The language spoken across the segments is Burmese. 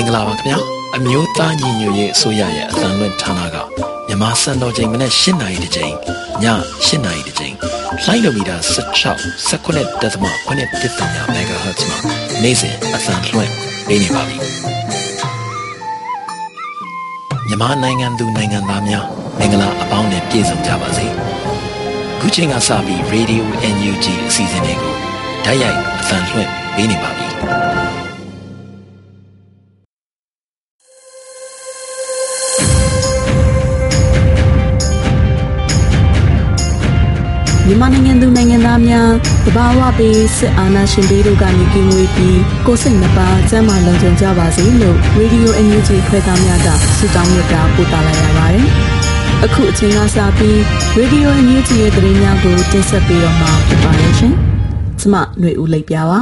င်္ဂလာပါခင်ဗျာအမျိုးသားညီညွတ်ရေးအစိုးရရဲ့အသံလွှင့်ဌာနကမြန်မာစံတော်ချိန်မနေ့၈နာရီတချိန်ည၈နာရီတချိန်လိုင်းဒိုမီတာ16 19.8 MHz မှာနေ့စဉ်အသံလွှင့်ပေးနေပါပြီမြန်မာနိုင်ငံသူနိုင်ငံသားများမင်္ဂလာအပေါင်းနဲ့ပြည့်စုံကြပါစေခုချိန်ကစပြီး Radio NUG အစီအစဉ်လေးကိုဓာတ်ရိုက်အသံလွှင့်ပေးနေပါပြီ မြန်မာနိုင်ငံသူနိုင်ငံသားများတဘာဝပေးစစ်အာဏာရှင်တွေတို့ကနေကင်းဝေးပြီးကိုစိတ်နှပါစမ်းမလုံခြုံကြပါစေလို့ Radio NUG ဖွဲ့သားများကဆုတောင်းမြတ်တာပို့သလာရပါတယ်။အခုအချိန်ကစပြီး Radio NUG ရဲ့သတင်းများကိုတင်ဆက်ပေးတော့မှာဖြစ်ပါတယ်ရှင်။ကျွန်မຫນွေဦးလိပ်ပြပါ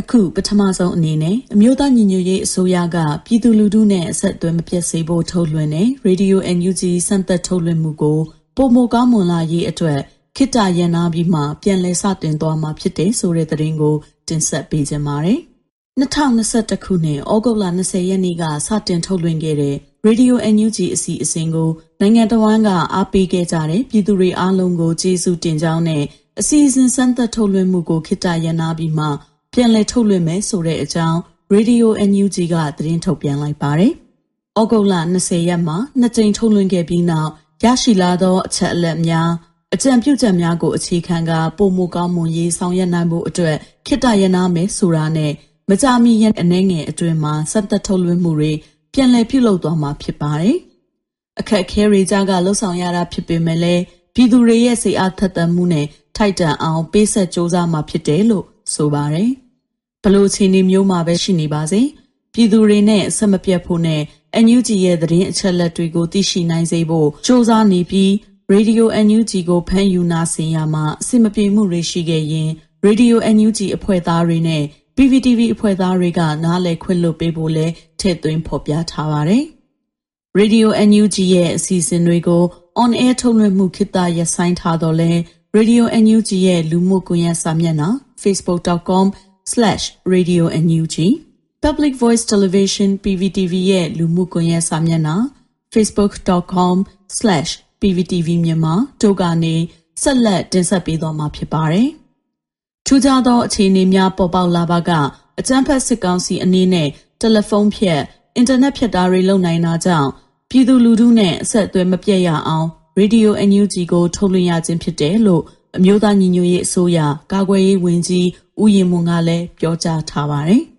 အခုပထမဆုံးအနေနဲ့အမျိုးသားညီညွတ်ရေးအစိုးရကပြည်သူလူထုနဲ့အဆက်အသွယ်မပြတ်စေဖို့ထုတ်လွှင့်တဲ့ Radio NUG စံသက်ထုတ်လွှင့်မှုကို ပုံမကောင်းမွန်လာရေးအတွက်ခိတရန်နာပြီးမှပြန်လည်စတင်သွားမှာဖြစ်တယ်ဆိုတဲ့သတင်းကို တင်ဆက်ပေးကြပါမယ်။2021ခုနှစ်ဩဂုတ်လ20ရက်နေ့ကစတင်ထုတ်လွှင့်ခဲ့တဲ့ Radio NUG အစီအစဉ်ကိုနိုင်ငံတော်ဝန်ကအားပေးခဲ့ကြတဲ့ပြည်သူတွေအားလုံးကိုကျေးဇူးတင်ကြောင်းနဲ့အစီအစဉ်စမ်းသပ်ထုတ်လွှင့်မှုကိုခိတရန်နာပြီးမှပြန်လည်ထုတ်လွှင့်မယ်ဆိုတဲ့အကြောင်း Radio NUG ကသတင်းထုတ်ပြန်လိုက်ပါတယ်။ဩဂုတ်လ20ရက်မှာနှစ်ကြိမ်ထုတ်လွှင့်ခဲ့ပြီးနောက် ရရှိလာသောအချက်အလက်များအကြံပြုချက်များကိုအခြေခံကာပုံမကောင်းမွန်ရေးဆောင်ရွက်နိုင်ဖို့အတွက်ခိတရနာမယ်ဆိုတာနဲ့မကြမီရန်အနေငယ်အတွင်းမှာစက်သက်ထုတ်လွှင့်မှုတွေပြန်လည်ပြုလုပ်သွားမှာဖြစ်ပါတယ်။အခက်အခဲတွေကြားကလှုပ်ဆောင်ရတာဖြစ်ပေမဲ့လည်းပြည်သူတွေရဲ့စိတ်အားထက်သန်မှုနဲ့ထိုက်တန်အောင်ပေးဆက်စ조사မှာဖြစ်တယ်လို့ဆိုပါတယ်။ဘလို့ခြေနေမျိုးမှာပဲရှိနေပါစေ။ပြည်သူတွေနဲ့ဆက်မပြတ်ဖို့နဲ့ NUG ရဲ့သတင်းအချက်အလက်တွေကိုသိရှိနိုင်စေဖို့စ조사နေပြီး Radio NUG ကိုဖမ်းယူနာဆင်ရမှာအဆင်မပြေမှုတွေရှိခဲ့ရင် Radio NUG အဖွဲ့သားတွေနဲ့ PVTV အဖွဲ့သားတွေကနားလည်ခွင့်လွှတ်ပေးဖို့လဲထည့်သွင်းဖော်ပြထားပါတယ်။ Radio NUG ရဲ့အစီအစဉ်တွေကို on air ထုတ်လွှင့်မှုခေတ္တရပ်ဆိုင်းထားတော့လဲ Radio NUG ရဲ့လူမှုကွန်ရက်စာမျက်နှာ facebook.com/radionug Public Voice Television PVTV ရဲ့လူမှုကွန်ရက်စာမျက်နှာ facebook.com/pvtv မြန်မာတို့ကနေဆက်လက်တင်ဆက်ပေးသွားမှာဖြစ်ပါတယ်။ထူးခြားသောအခြေအနေများပေါ်ပေါက်လာပါကအကြမ်းဖက်စစ်ကောင်စီအနေနဲ့တယ်လီဖုန်းဖြတ်အင်တာနက်ဖြတ်တာတွေလုပ်နိုင်တာကြောင့်ပြည်သူလူထုနဲ့အဆက်အသွယ်မပြတ်ရအောင် Radio NUG ကိုထုတ်လွှင့်ရခြင်းဖြစ်တယ်လို့အမျိုးသားညီညွတ်ရေးအစိုးရကာကွယ်ရေးဝန်ကြီးဦးရင်မွန်ကလည်းပြောကြားထားပါတယ်။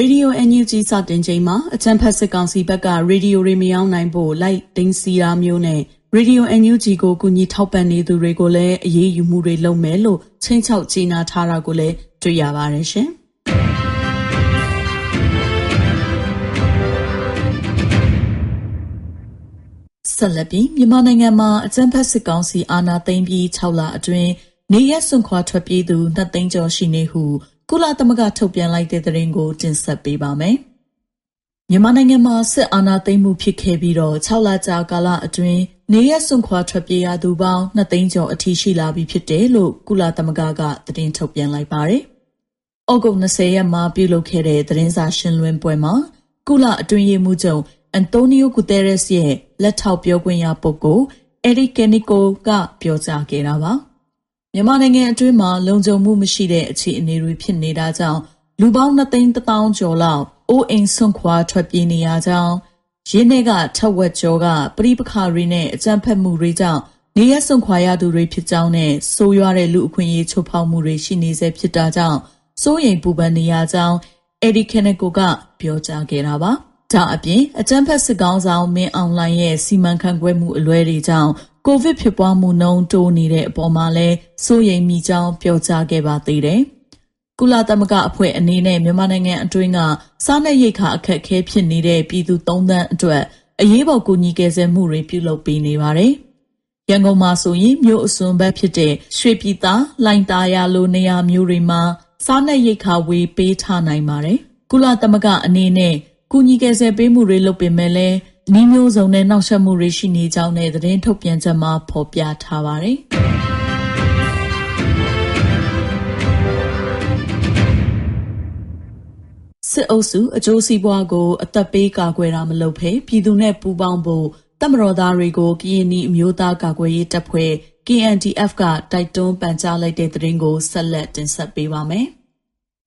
Radio NUG စတင်ချိန်မှာအချမ်းဖတ်စစ်ကောင်စီဘက်ကရေဒီယိုတွေမရောင်းနိုင်ဖို့လိုက်တင်းစီတာမျိုးနဲ့ Radio NUG ကိုကူညီထောက်ပံ့နေသူတွေကိုလည်းအရေးယူမှုတွေလုပ်မယ်လို့ချင်းချောက်ကြေညာထားတာကိုလည်းတွေ့ရပါတယ်ရှင်။ဆက်လက်ပြီးမြန်မာနိုင်ငံမှာအကြမ်းဖက်စစ်ကောင်စီအာဏာသိမ်းပြီး6လအတွင်းနေရက်စွန့်ခွာထွက်ပြေးသူနှစ်သိန်းကျော်ရှိနေဟု ကုလသမဂ္ဂထုတ်ပြန်လိုက်တဲ့သတင်းကို တင်ဆက်ပေးပါမယ်။မြန်မာနိုင်ငံမှာစစ်အာဏာသိမ်းမှုဖြစ်ခဲ့ပြီးတော့6လကြာကာလအတွင်းနေရစွန့်ခွာထွက်ပြေးရသူပေါင်း2သိန်းကျော်အထိရှိလာပြီဖြစ်တယ်လို့ကုလသမဂ္ဂကသတင်းထုတ်ပြန်လိုက်ပါတယ်။ဩဂုတ်20ရက်မှာပြုလုပ်ခဲ့တဲ့သတင်းစာရှင်းလင်းပွဲမှာကုလအတွင်းရေးမှူးချုပ်အန်တိုနီယိုဂူတဲရက်စ်ရဲ့လက်ထောက်ပြောခွင့်ရပုဂ္ဂိုလ်အယ်ရီကယ်နီကိုကပြောကြားခဲ့တာပါ။ မြန်မာနိုင်ငံအတွင်းမှာ လုံခြုံမှုမရှိတဲ့ အခြေအနေတွေ ဖြစ်နေတာကြောင့် လူပေါင်း2သိန်း1000ကျော်လောက် အိုးအိမ်ဆွန့်ခွာ ထွက်ပြေးနေရကြောင်းရင်းနှဲက ထက်ဝက်ကျော်ကပရိပခါတွေနဲ့ အကြမ်းဖက်မှုတွေကြောင့် နေရဆွန့်ခွာရသူတွေ ဖြစ်ကြောင်းနဲ့ ဆိုးရွားတဲ့ လူအခွင့်အရေး ချိုးဖောက်မှုတွေ ရှိနေဆဲ ဖြစ်တာကြောင့် စိုးရိမ်ပူပန်နေရကြောင်းအက်ဒီကနကိုကပြောကြားခဲ့တာပါ။ဒါအပြင် အကြမ်းဖက် စစ်ကောင်ဆောင် မင်းအောင်လှိုင်ရဲ့ စီမံခန့်ခွဲမှု အလွဲတွေကြောင့် ကိုဗစ်ဖြစ်ပွားမှုနှုန်းတိုးနေတဲ့အပေါ်မှာလည်းစိုးရိမ်မိကြောင်းပြောကြားခဲ့ပါသေးတယ်။ကုလသမဂ္ဂအဖွဲ့အနေနဲ့မြန်မာနိုင်ငံအတွင်းကစားနပ်ရိက္ခာအခက်အခဲဖြစ်နေတဲ့ပြည်သူ၃သန်းအတွက်အရေးပေါ်ကူညီကယ်ဆယ်မှုတွေပြုလုပ်ပေးနေပါတယ်။ရန်ကုန်မှာဆိုရင်မြို့အစွန်ဘက်ဖြစ်တဲ့ရွှေပြည်သာလိုင်တာယာလိုနေရာမျိုးတွေမှာစားနပ်ရိက္ခာဝေပေးထားနိုင်ပါတယ်။ကုလသမဂ္ဂအနေနဲ့ကူညီကယ်ဆယ်ပေးမှုတွေလုပ်ပေမဲ့လည်း နှီးမျိုးစုံနဲ့နှောက်ယှက်မှုတွေရှိနေကြောင်းနဲ့သတင်းထုတ်ပြန်ချက်မှာဖော်ပြထားပါတယ်။စစ်အုပ်စုအကျိုးစီးပွားကိုအသက်ပေးကာကွယ်တာမလုပ်ဖဲပြည်သူနဲ့ပူးပေါင်းဖို့တမတော်သားတွေကိုကရင်နီအမျိုးသားကာကွယ်ရေးတပ်ဖွဲ့ KNDF ကတိုက်တွန်းပန်ကြားလိုက်တဲ့သတင်းကိုဆက်လက်တင်ဆက်ပေးပါမယ်။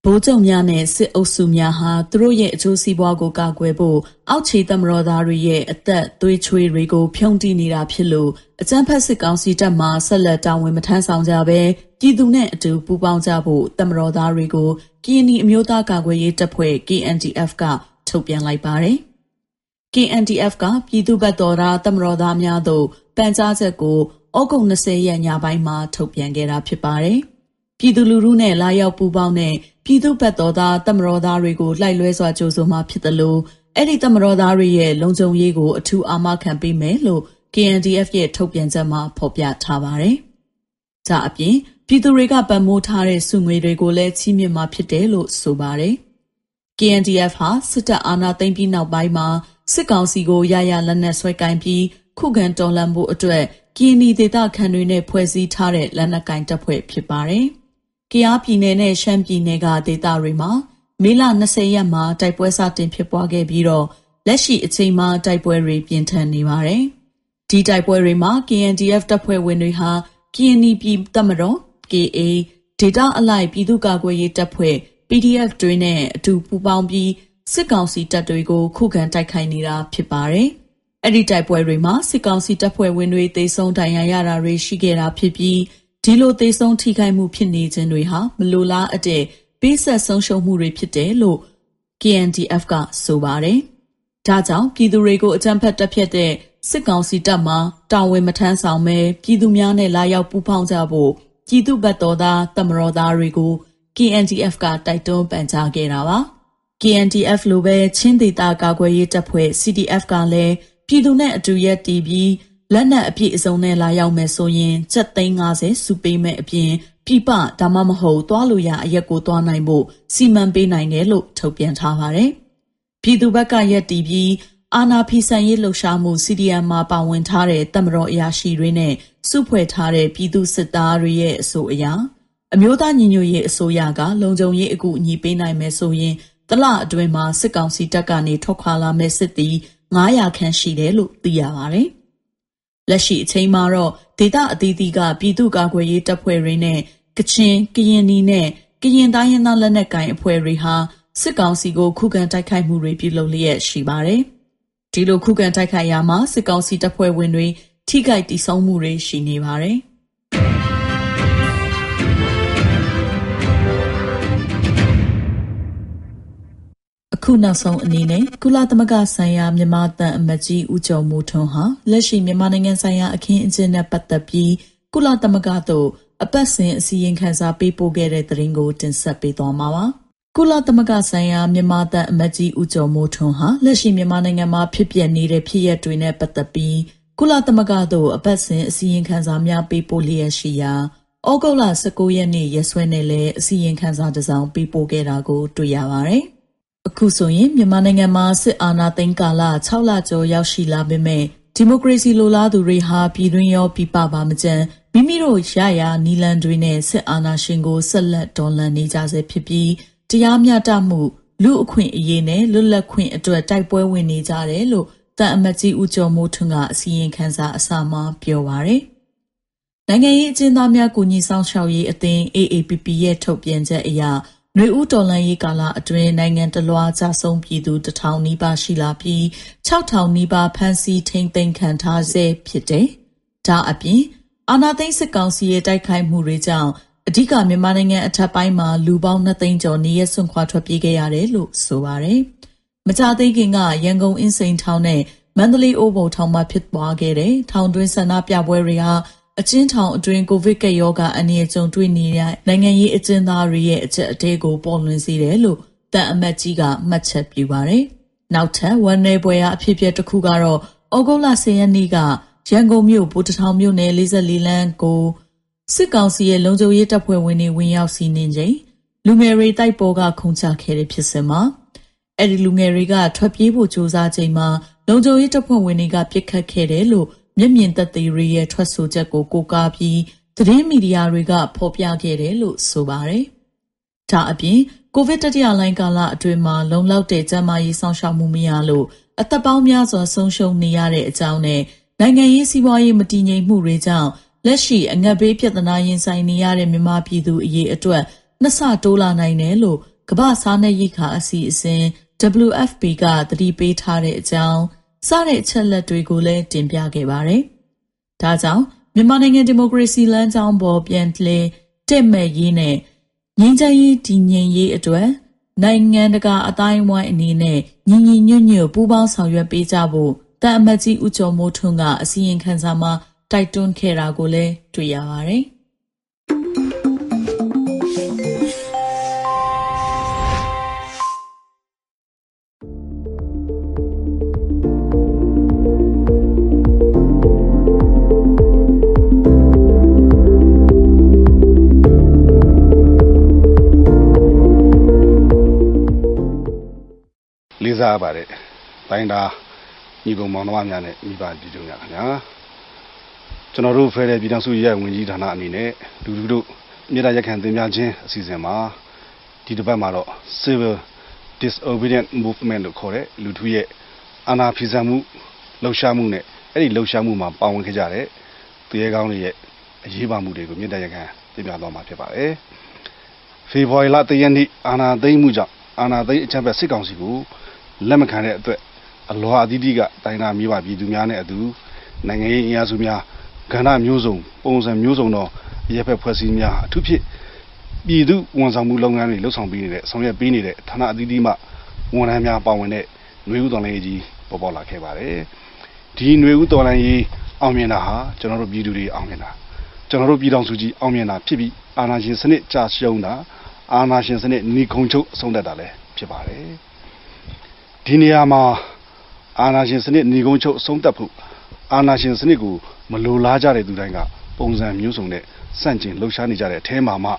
ဗိုလ်ချုပ်များနဲ့ စစ်အုပ်စုများဟာ သူတို့ရဲ့ အကျိုးစီးပွားကို ကာကွယ်ဖို့ အောက်ခြေသမရောသားတွေရဲ့ အသက် သွေးချွေးတွေကို ဖြုံးတိနေတာဖြစ်လို့ အကြမ်းဖက်စစ်ကောင်စီတပ်မှဆက်လက် တာဝန်မထမ်းဆောင်ကြဘဲ ပြည်သူနဲ့အတူ ပူးပေါင်းကြဖို့သမရောသားတွေကို ကရင်နီအမျိုးသားကာကွယ်ရေးတပ်ဖွဲ့ KNDF က ထုတ်ပြန်လိုက်ပါတယ်။ KNDF က ပြည်သူ့ဘက်တော်သားသမရောသားများတို့ ပန်ကြားချက်ကို ဩဂုတ်20ရက် ညပိုင်းမှာ ထုတ်ပြန်ခဲ့တာ ဖြစ်ပါတယ်။ပြည်သူလူထုနဲ့ လာရောက်ပူးပေါင်းတဲ့ ပြည်သူ့ဘက်တော်သားတမတော်သားတွေကိုလိုက်လွဲစွာကြိုးဆိုမှဖြစ်တယ်လို့အဲ့ဒီတမတော်သားတွေရဲ့လုံခြုံရေးကိုအထူးအာမခံပေးမယ်လို့ KNDF ရဲ့ထုတ်ပြန်ချက်မှာဖော်ပြထားပါတယ်။ဒါအပြင်ပြည်သူတွေကပံ့ပိုးထားတဲ့စုငွေတွေကိုလည်းချီးမြှင့်မှာဖြစ်တယ်လို့ဆိုပါတယ်။ KNDF ဟာစစ်တပ်အာဏာသိမ်းပြီးနောက်ပိုင်းမှာစစ်ကောင်စီကိုရရလက်နက်ဆွဲကင်ပြီးခုခံတော်လှန်ဖို့အတွက်ကင်းနီဒေသခံတွေနဲ့ဖွဲ့စည်းထားတဲ့လက်နက်ကင်တပ်ဖွဲ့ဖြစ်ပါတယ်။ ကယားပြည်နယ်နဲ့ရှမ်းပြည်နယ်ကဒေသတွေမှာမေလ20ရက်မှာတိုက်ပွဲစတင်ဖြစ်ပွားခဲ့ပြီးတော့လက်ရှိအချိန်မှာတိုက်ပွဲတွေပြင်းထန်နေပါတယ်။ဒီတိုက်ပွဲတွေမှာ KNDF တပ်ဖွဲ့ဝင်တွေဟာ KNI ပြည်တပ်မတော် KA ဒေတာအလိုက်ပြည်သူ့ကာကွယ်ရေးတပ်ဖွဲ့ PDF တွေနဲ့အတူပူးပေါင်းပြီးစစ်ကောင်စီတပ်တွေကိုခုခံတိုက်ခိုက်နေတာဖြစ်ပါတယ်။အဲ့ဒီတိုက်ပွဲတွေမှာစစ်ကောင်စီတပ်ဖွဲ့ဝင်တွေတေဆုံးဒဏ်ရာရတာတွေရှိခဲ့တာဖြစ်ပြီး ဒီလိုသေဆုံးထိခိုက်မှုဖြစ်နေခြင်းတွေဟာမလိုလားအပ်တဲ့ပေးဆက်ဆုံးရှုံးမှုတွေဖြစ်တယ်လို့ KNDF ကဆိုပါတယ်။ဒါကြောင့်ပြည်သူတွေကိုအကြမ်းဖက်တပ်ဖြတ်တဲ့စစ်ကောင်စီတပ်မှတာဝန်မထမ်းဆောင်ပဲပြည်သူများနဲ့လာရောက်ပူးပေါင်းကြဖို့ပြည်သူ့ဘက်တော်သားတမတော်သားတွေကို KNDF ကတိုက်တွန်းပန်ကြားခဲ့တာပါ။ KNDF လိုပဲချင်းဒေသကာကွယ်ရေးတပ်ဖွဲ့ CDF ကလည်းပြည်သူနဲ့အတူရက်တည်ပြီး လက်နက်အပြည့်အစုံနဲ့လာရောက်မယ်ဆိုရင်ကျပ်သိန်း90စုပေးမဲ့အပြင်ပြပဒါမှမဟုတ်သွားလို့ရအရက်ကိုသွားနိုင်ဖို့စီမံပေးနိုင်တယ်လို့ထုတ်ပြန်ထားပါတယ်။ပြည်သူဘက်ကရက်တီပြီးအာနာဖီဆန်ရေးလှုပ်ရှားမှု CDM မှာပါဝင်ထားတဲ့တမတော်အရာရှိတွေနဲ့စုဖွဲ့ထားတဲ့ပြည်သူစစ်သားတွေရဲ့အဆိုအရာအမျိုးသားညီညွတ်ရေးအစိုးရကလုံခြုံရေးအကူအညီပေးနိုင်မယ်ဆိုရင်တလအတွင်းမှာစစ်ကောင်စီတပ်ကနေထွက်ခွာလာမဲ့စစ်သည်900ခန့်ရှိတယ်လို့သိရပါတယ် လက်ရှိအချိန်မှာတော့ ဒေသအသီးသီးက ပြည်သူ့ကာကွယ်ရေးတပ်ဖွဲ့တွေနဲ့ ကချင် ကရင်နီနဲ့ ကရင်တိုင်းရင်းသားလက်နက်ကိုင်အဖွဲ့တွေဟာ စစ်ကောင်စီကို ခုခံတိုက်ခိုက်မှုတွေ ပြုလုပ်လျက်ရှိပါတယ်။ဒီလို ခုခံတိုက်ခိုက်ရာမှာ စစ်ကောင်စီတပ်ဖွဲ့ဝင်တွေ ထိခိုက်တိဆုံးမှုတွေ ရှိနေပါတယ်။ ခုနောက်ဆုံးအနေနဲ့ကုလသမဂ္ဂဆိုင်ရာမြန်မာတန်အမတ်ကြီးဦးကျော်မိုးထွန်းဟာလက်ရှိမြန်မာနိုင်ငံဆိုင်ရာအခင်းအကျင်းနဲ့ပတ်သက်ပြီးကုလသမဂ္ဂသို့အပတ်စဉ်အစည်းအဝေးခန်းစာပေးပို့ခဲ့တဲ့သတင်းကိုတင်ဆက်ပေးသွားမှာပါ။ကုလသမဂ္ဂဆိုင်ရာမြန်မာတန်အမတ်ကြီးဦးကျော်မိုးထွန်းဟာလက်ရှိမြန်မာနိုင်ငံမှာဖြစ်ပျက်နေတဲ့ဖြစ်ရပ်တွေနဲ့ပတ်သက်ပြီးကုလသမဂ္ဂသို့အပတ်စဉ်အစည်းအဝေးခန်းစာများပေးပို့လျက်ရှိရာဩဂုတ်လ19ရက်နေ့ရက်စွဲနဲ့လည်းအစည်းအဝေးခန်းစာတစ်စောင်ပေးပို့ခဲ့တာကိုတွေ့ရပါတယ်။ အခုဆိုရင်မြန်မာနိုင်ငံမှာစစ်အာဏာသိမ်းကာလ6လကျော်ရောက်ရှိလာပေမဲ့ဒီမိုကရေစီလိုလားသူတွေဟာပြည်တွင်းရောပြည်ပပါမကြမ်းမိမိတို့ရရာနီလန်တွေနဲ့စစ်အာဏာရှင်ကိုဆက်လက်တော်လှန်နေကြဆဲဖြစ်ပြီးတရားမျှတမှုလူအခွင့်အရေးနဲ့လွတ်လပ်ခွင့်အတွက်တိုက်ပွဲဝင်နေကြတယ်လို့တန်အမတ်ကြီးဦးကျော်မိုးထွန်းကအစီရင်ခံစာအစမှာပြောပါရယ်နိုင်ငံရေးအကျဉ်းသားများကူညီဆောင်ရှောက်ရေးအသင်း AAPP ရဲ့ထုတ်ပြန်ချက်အရ နှွေဦးတော်လှန်ရေးကာလအတွင်း နိုင်ငံတလွှာကြဆုံးပြည်သူတထောင်နီးပါးရှိလာပြီး6000နီးပါး ဖမ်းဆီးထိန်းသိမ်းခံထားဆဲဖြစ်တယ်။ဒါအပြင် အာဏာသိမ်းစစ်ကောင်စီရဲ့ တိုက်ခိုက်မှုတွေကြောင့် အဓိက မြန်မာနိုင်ငံအထက်ပိုင်းမှာ လူပေါင်း2သိန်းကျော် နေရဆွန့်ခွာ ထွက်ပြေးခဲ့ရတယ်လို့ ဆိုပါတယ်။မကြသေးခင်က ရန်ကုန်အင်းစိန်ထောင်နဲ့ မန္တလေး အိုးဘုံထောင်မှာ ဖြစ်ပွားခဲ့တဲ့ ထောင်တွင်း ဆန္ဒပြပွဲတွေဟာ အချင်းထောင်အတွင်း ကိုဗစ်ကပ်ရောဂါ အနည်းကြုံတွေ့နေတဲ့ နိုင်ငံရေးအကျဉ်းသားတွေရဲ့အချက်အသေးကို ပေါ်လွင်စေတယ်လို့တန်အမတ်ကြီးက မှတ်ချက်ပြုပါတယ်။နောက်ထပ်ဝန်내ပွဲရာ အဖြစ်အပျက်တစ်ခုကတော့ဩဂုတ်လ10ရက်နေ့က ရန်ကုန်မြို့ ဗိုလ်တထောင်မြို့နယ်44လမ်းကို စစ်ကောင်စီရဲ့ လုံခြုံရေးတပ်ဖွဲ့ဝင်တွေ ဝင်ရောက်စီးနင်းချိန် လူငယ်တွေ တိုက်ပေါ်က ခုန်ချခဲ့တဲ့ဖြစ်စဉ်မှာအဲ့ဒီလူငယ်တွေက ထွက်ပြေးဖို့ ကြိုးစားချိန်မှာ လုံခြုံရေးတပ်ဖွဲ့ဝင်တွေကပြစ်ခတ်ခဲ့တယ်လို့ မျက်မြင်သက်သေတွေရဲ့ထွက်ဆိုချက်ကို ကိုးကားပြီးသတင်းမီဒီယာတွေက ဖော်ပြခဲ့တယ်လို့ဆိုပါတယ်။ဒါအပြင်ကိုဗစ်တတိယလိုင်းကာလအတွင်းမှာလုံလောက်တဲ့ကျန်းမာရေးစောင့်ရှောက်မှုမရလို့အသက်ပေါင်းများစွာဆုံးရှုံးနေရတဲ့အကြောင်းနဲ့နိုင်ငံရေးစီးပွားရေးမတည်ငြိမ်မှုတွေကြောင့်လက်ရှိအငတ်ဘေးပြဿနာရင်ဆိုင်နေရတဲ့မြန်မာပြည်သူအရေးအတွက်နှစ်ဆတိုးလာနိုင်တယ်လို့ကမ္ဘာစားနပ်ရိက္ခာအစီအစဉ် WFP ကသတိပေးထားတဲ့အကြောင်း စတဲ့အချက်လက်တွေကိုလည်းတင်ပြခဲ့ပါတယ်။ဒါကြောင့်မြန်မာနိုင်ငံဒီမိုကရေစီလမ်းကြောင်းပေါ်ပြန်လည်တက်မဲ့ရေးနဲ့ငြိမ်းချမ်းရေးတည်ငြိမ်ရေးအတွက်နိုင်ငံတကာအတိုင်းအဝိုင်းအနေနဲ့ညီညီညွတ်ညွတ်ပူးပေါင်းဆောင်ရွက်ပေးကြဖို့တန်အမတ်ကြီးဦးကျော်မိုးထွန်းကအစည်းအဝေးခန်းစာမှာတိုက်တွန်းခဲ့တာကိုလည်းတွေ့ရပါတယ်။ လေးစားပါတယ်တိုင်းသားညီကောင်မောင်နှမများနဲ့မိဘပြည်သူများခင်ဗျာကျွန်တော်တို့ဖဲတဲ့ပြည်ထောင်စုရဲဝင်ကြီးဌာနအနေနဲ့လူလူတို့မြေတားရက်ခံသင်များခြင်းအစီအစဉ်မှာဒီတစ်ပတ်မှာတော့ civil disobedient movement လို့ခေါ်တဲ့လူထုရဲ့အာဏာဖီဆန်မှုလှုပ်ရှားမှုနဲ့အဲ့ဒီလှုပ်ရှားမှုမှာပါဝင်ခဲ့ကြတဲ့သူရဲကောင်းတွေရဲ့အရေးပါမှုတွေကိုမြေတားရက်ခံသင်ပြသွားမှာဖြစ်ပါတယ်ဖေဖော်ဝါရီလတရက်နေ့အာဏာသိမ်းမှုကြောင့်အာဏာသိမ်းအကြမ်းဖက်စစ်ကောင်စီကို လက်မခံတဲ့အတွက်အလောအသီးသီးကတိုင်းနာမျိုးပါပြည်သူများနဲ့အတူနိုင်ငံရေးအင်အားစုများကဏ္ဍမျိုးစုံပုံစံမျိုးစုံသောရပ်ဖက်ဖွဲ့စည်းများအထူးဖြင့်ပြည်သူဝန်ဆောင်မှုလုပ်ငန်းတွေလှုပ်ဆောင်ပေးနေတဲ့ဆောင်ရွက်ပေးနေတဲ့ဌာနအသီးသီးမှဝန်ထမ်းများပါဝင်တဲ့နှွေဦးတော်လိုင်းကြီးပေါ်ပေါက်လာခဲ့ပါတယ်။ဒီနှွေဦးတော်လိုင်းကြီးအောင်မြင်တာဟာကျွန်တော်တို့ပြည်သူတွေအောင်မြင်တာကျွန်တော်တို့ပြည်တော်စုကြီးအောင်မြင်တာဖြစ်ပြီးအာဏာရှင်စနစ်ကြာရှုံးတာအာဏာရှင်စနစ်နှီးခုံချုပ်အဆုံးသတ်တာလည်းဖြစ်ပါတယ်။ ဒီနေရာမှာအာဏာရှင်စနစ်ညီကုန်းချုပ်အဆုံးသတ်ဖို့အာဏာရှင်စနစ်ကိုမလိုလားကြတဲ့သူတိုင်းကပုံစံမျိုးစုံနဲ့စန့်ကျင်လှုပ်ရှားနေကြတဲ့အထဲမှာမှ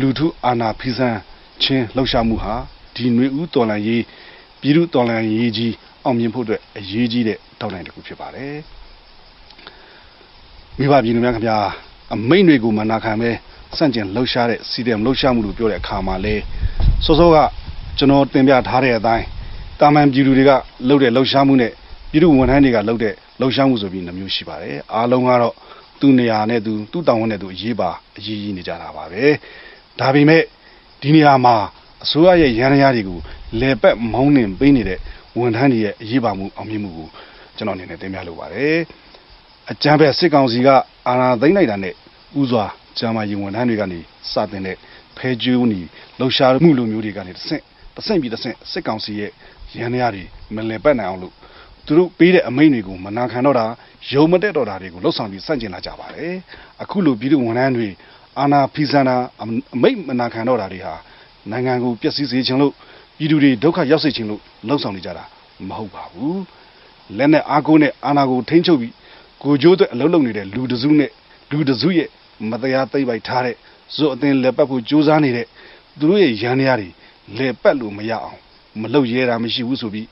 လူထုအာဏာဖီဆန်ခြင်းလှုပ်ရှားမှုဟာဒီຫນွေဦးတော်လန်ရေးပြည်သူတော်လန်ရေးကြီးအောင်မြင်ဖို့အတွက်အရေးကြီးတဲ့တောင်းတတစ်ခုဖြစ်ပါတယ်မိဘပြည်သူများခင်ဗျာအမိန့်တွေကိုမနာခံပဲစန့်ကျင်လှုပ်ရှားတဲ့စီတယ်လှုပ်ရှားမှုလို့ပြောတဲ့အခါမှာလဲစောစောကကျွန်တော်တင်ပြထားတဲ့အတိုင်း တာမန်ပြည်သူတွေကလှုပ်တဲ့လှုပ်ရှားမှုနဲ့ပြည်သူဝန်ထမ်းတွေကလှုပ်တဲ့လှုပ်ရှားမှုဆိုပြီးနှမျိုးရှိပါတယ်အားလုံးကတော့သူ့နေရာနဲ့သူသူ့တောင်းဝန်နဲ့သူအရေးပါအရေးကြီးနေကြတာပါပဲဒါပေမဲ့ဒီနေရာမှာအစိုးရရဲ့ရန်ရာတွေကိုလေပတ်မောင်းနှင်ပေးနေတဲ့ဝန်ထမ်းတွေရဲ့အရေးပါမှုအောင်မြင်မှုကိုကျွန်တော်အနေနဲ့တင်ပြလိုပါတယ်အကြံဖက်စစ်ကောင်စီကအာဏာသိမ်းလိုက်တာနဲ့ဥစွာဂျာမာယဝန်ထမ်းတွေကနေစတင်တဲ့ဖဲကျူးနီလှုပ်ရှားမှုလိုမျိုးတွေကနေတဆင့်တဆင့်ပြီးတဆင့်စစ်ကောင်စီရဲ့ ရန်ရတွေမလည်ပတ်နိုင်အောင်လို့သူတို့ပေးတဲ့အမိန့်တွေကိုမနာခံတော့တာယုံမတက်တော့တာတွေကိုလှုပ်ဆောင်ပြီးစန့်ကျင်လာကြပါတယ်အခုလိုပြည်သူဝန်ထမ်းတွေအာဏာဖီဆန်တာအမိန့်မနာခံတော့တာတွေဟာနိုင်ငံကိုပျက်စီးစေခြင်းလို့ပြည်သူတွေဒုက္ခရောက်စေခြင်းလို့လှုပ်ဆောင်နေကြတာမဟုတ်ပါဘူးလက်နဲ့အားကိုးနဲ့အာဏာကိုထိန်းချုပ်ပြီးကိုကြိုးအတွက်အလုပ်လုပ်နေတဲ့လူတစုနဲ့လူတစုရဲ့မတရားသိမ့်ပိုက်ထားတဲ့ဇွတ်အသင်လက်ပတ်ဖို့ကြိုးစားနေတဲ့သူတို့ရဲ့ရန်ရတွေလေပတ်လို့မရအောင် မလုပ်ရဲတာမရှိဘူးဆိုပြီး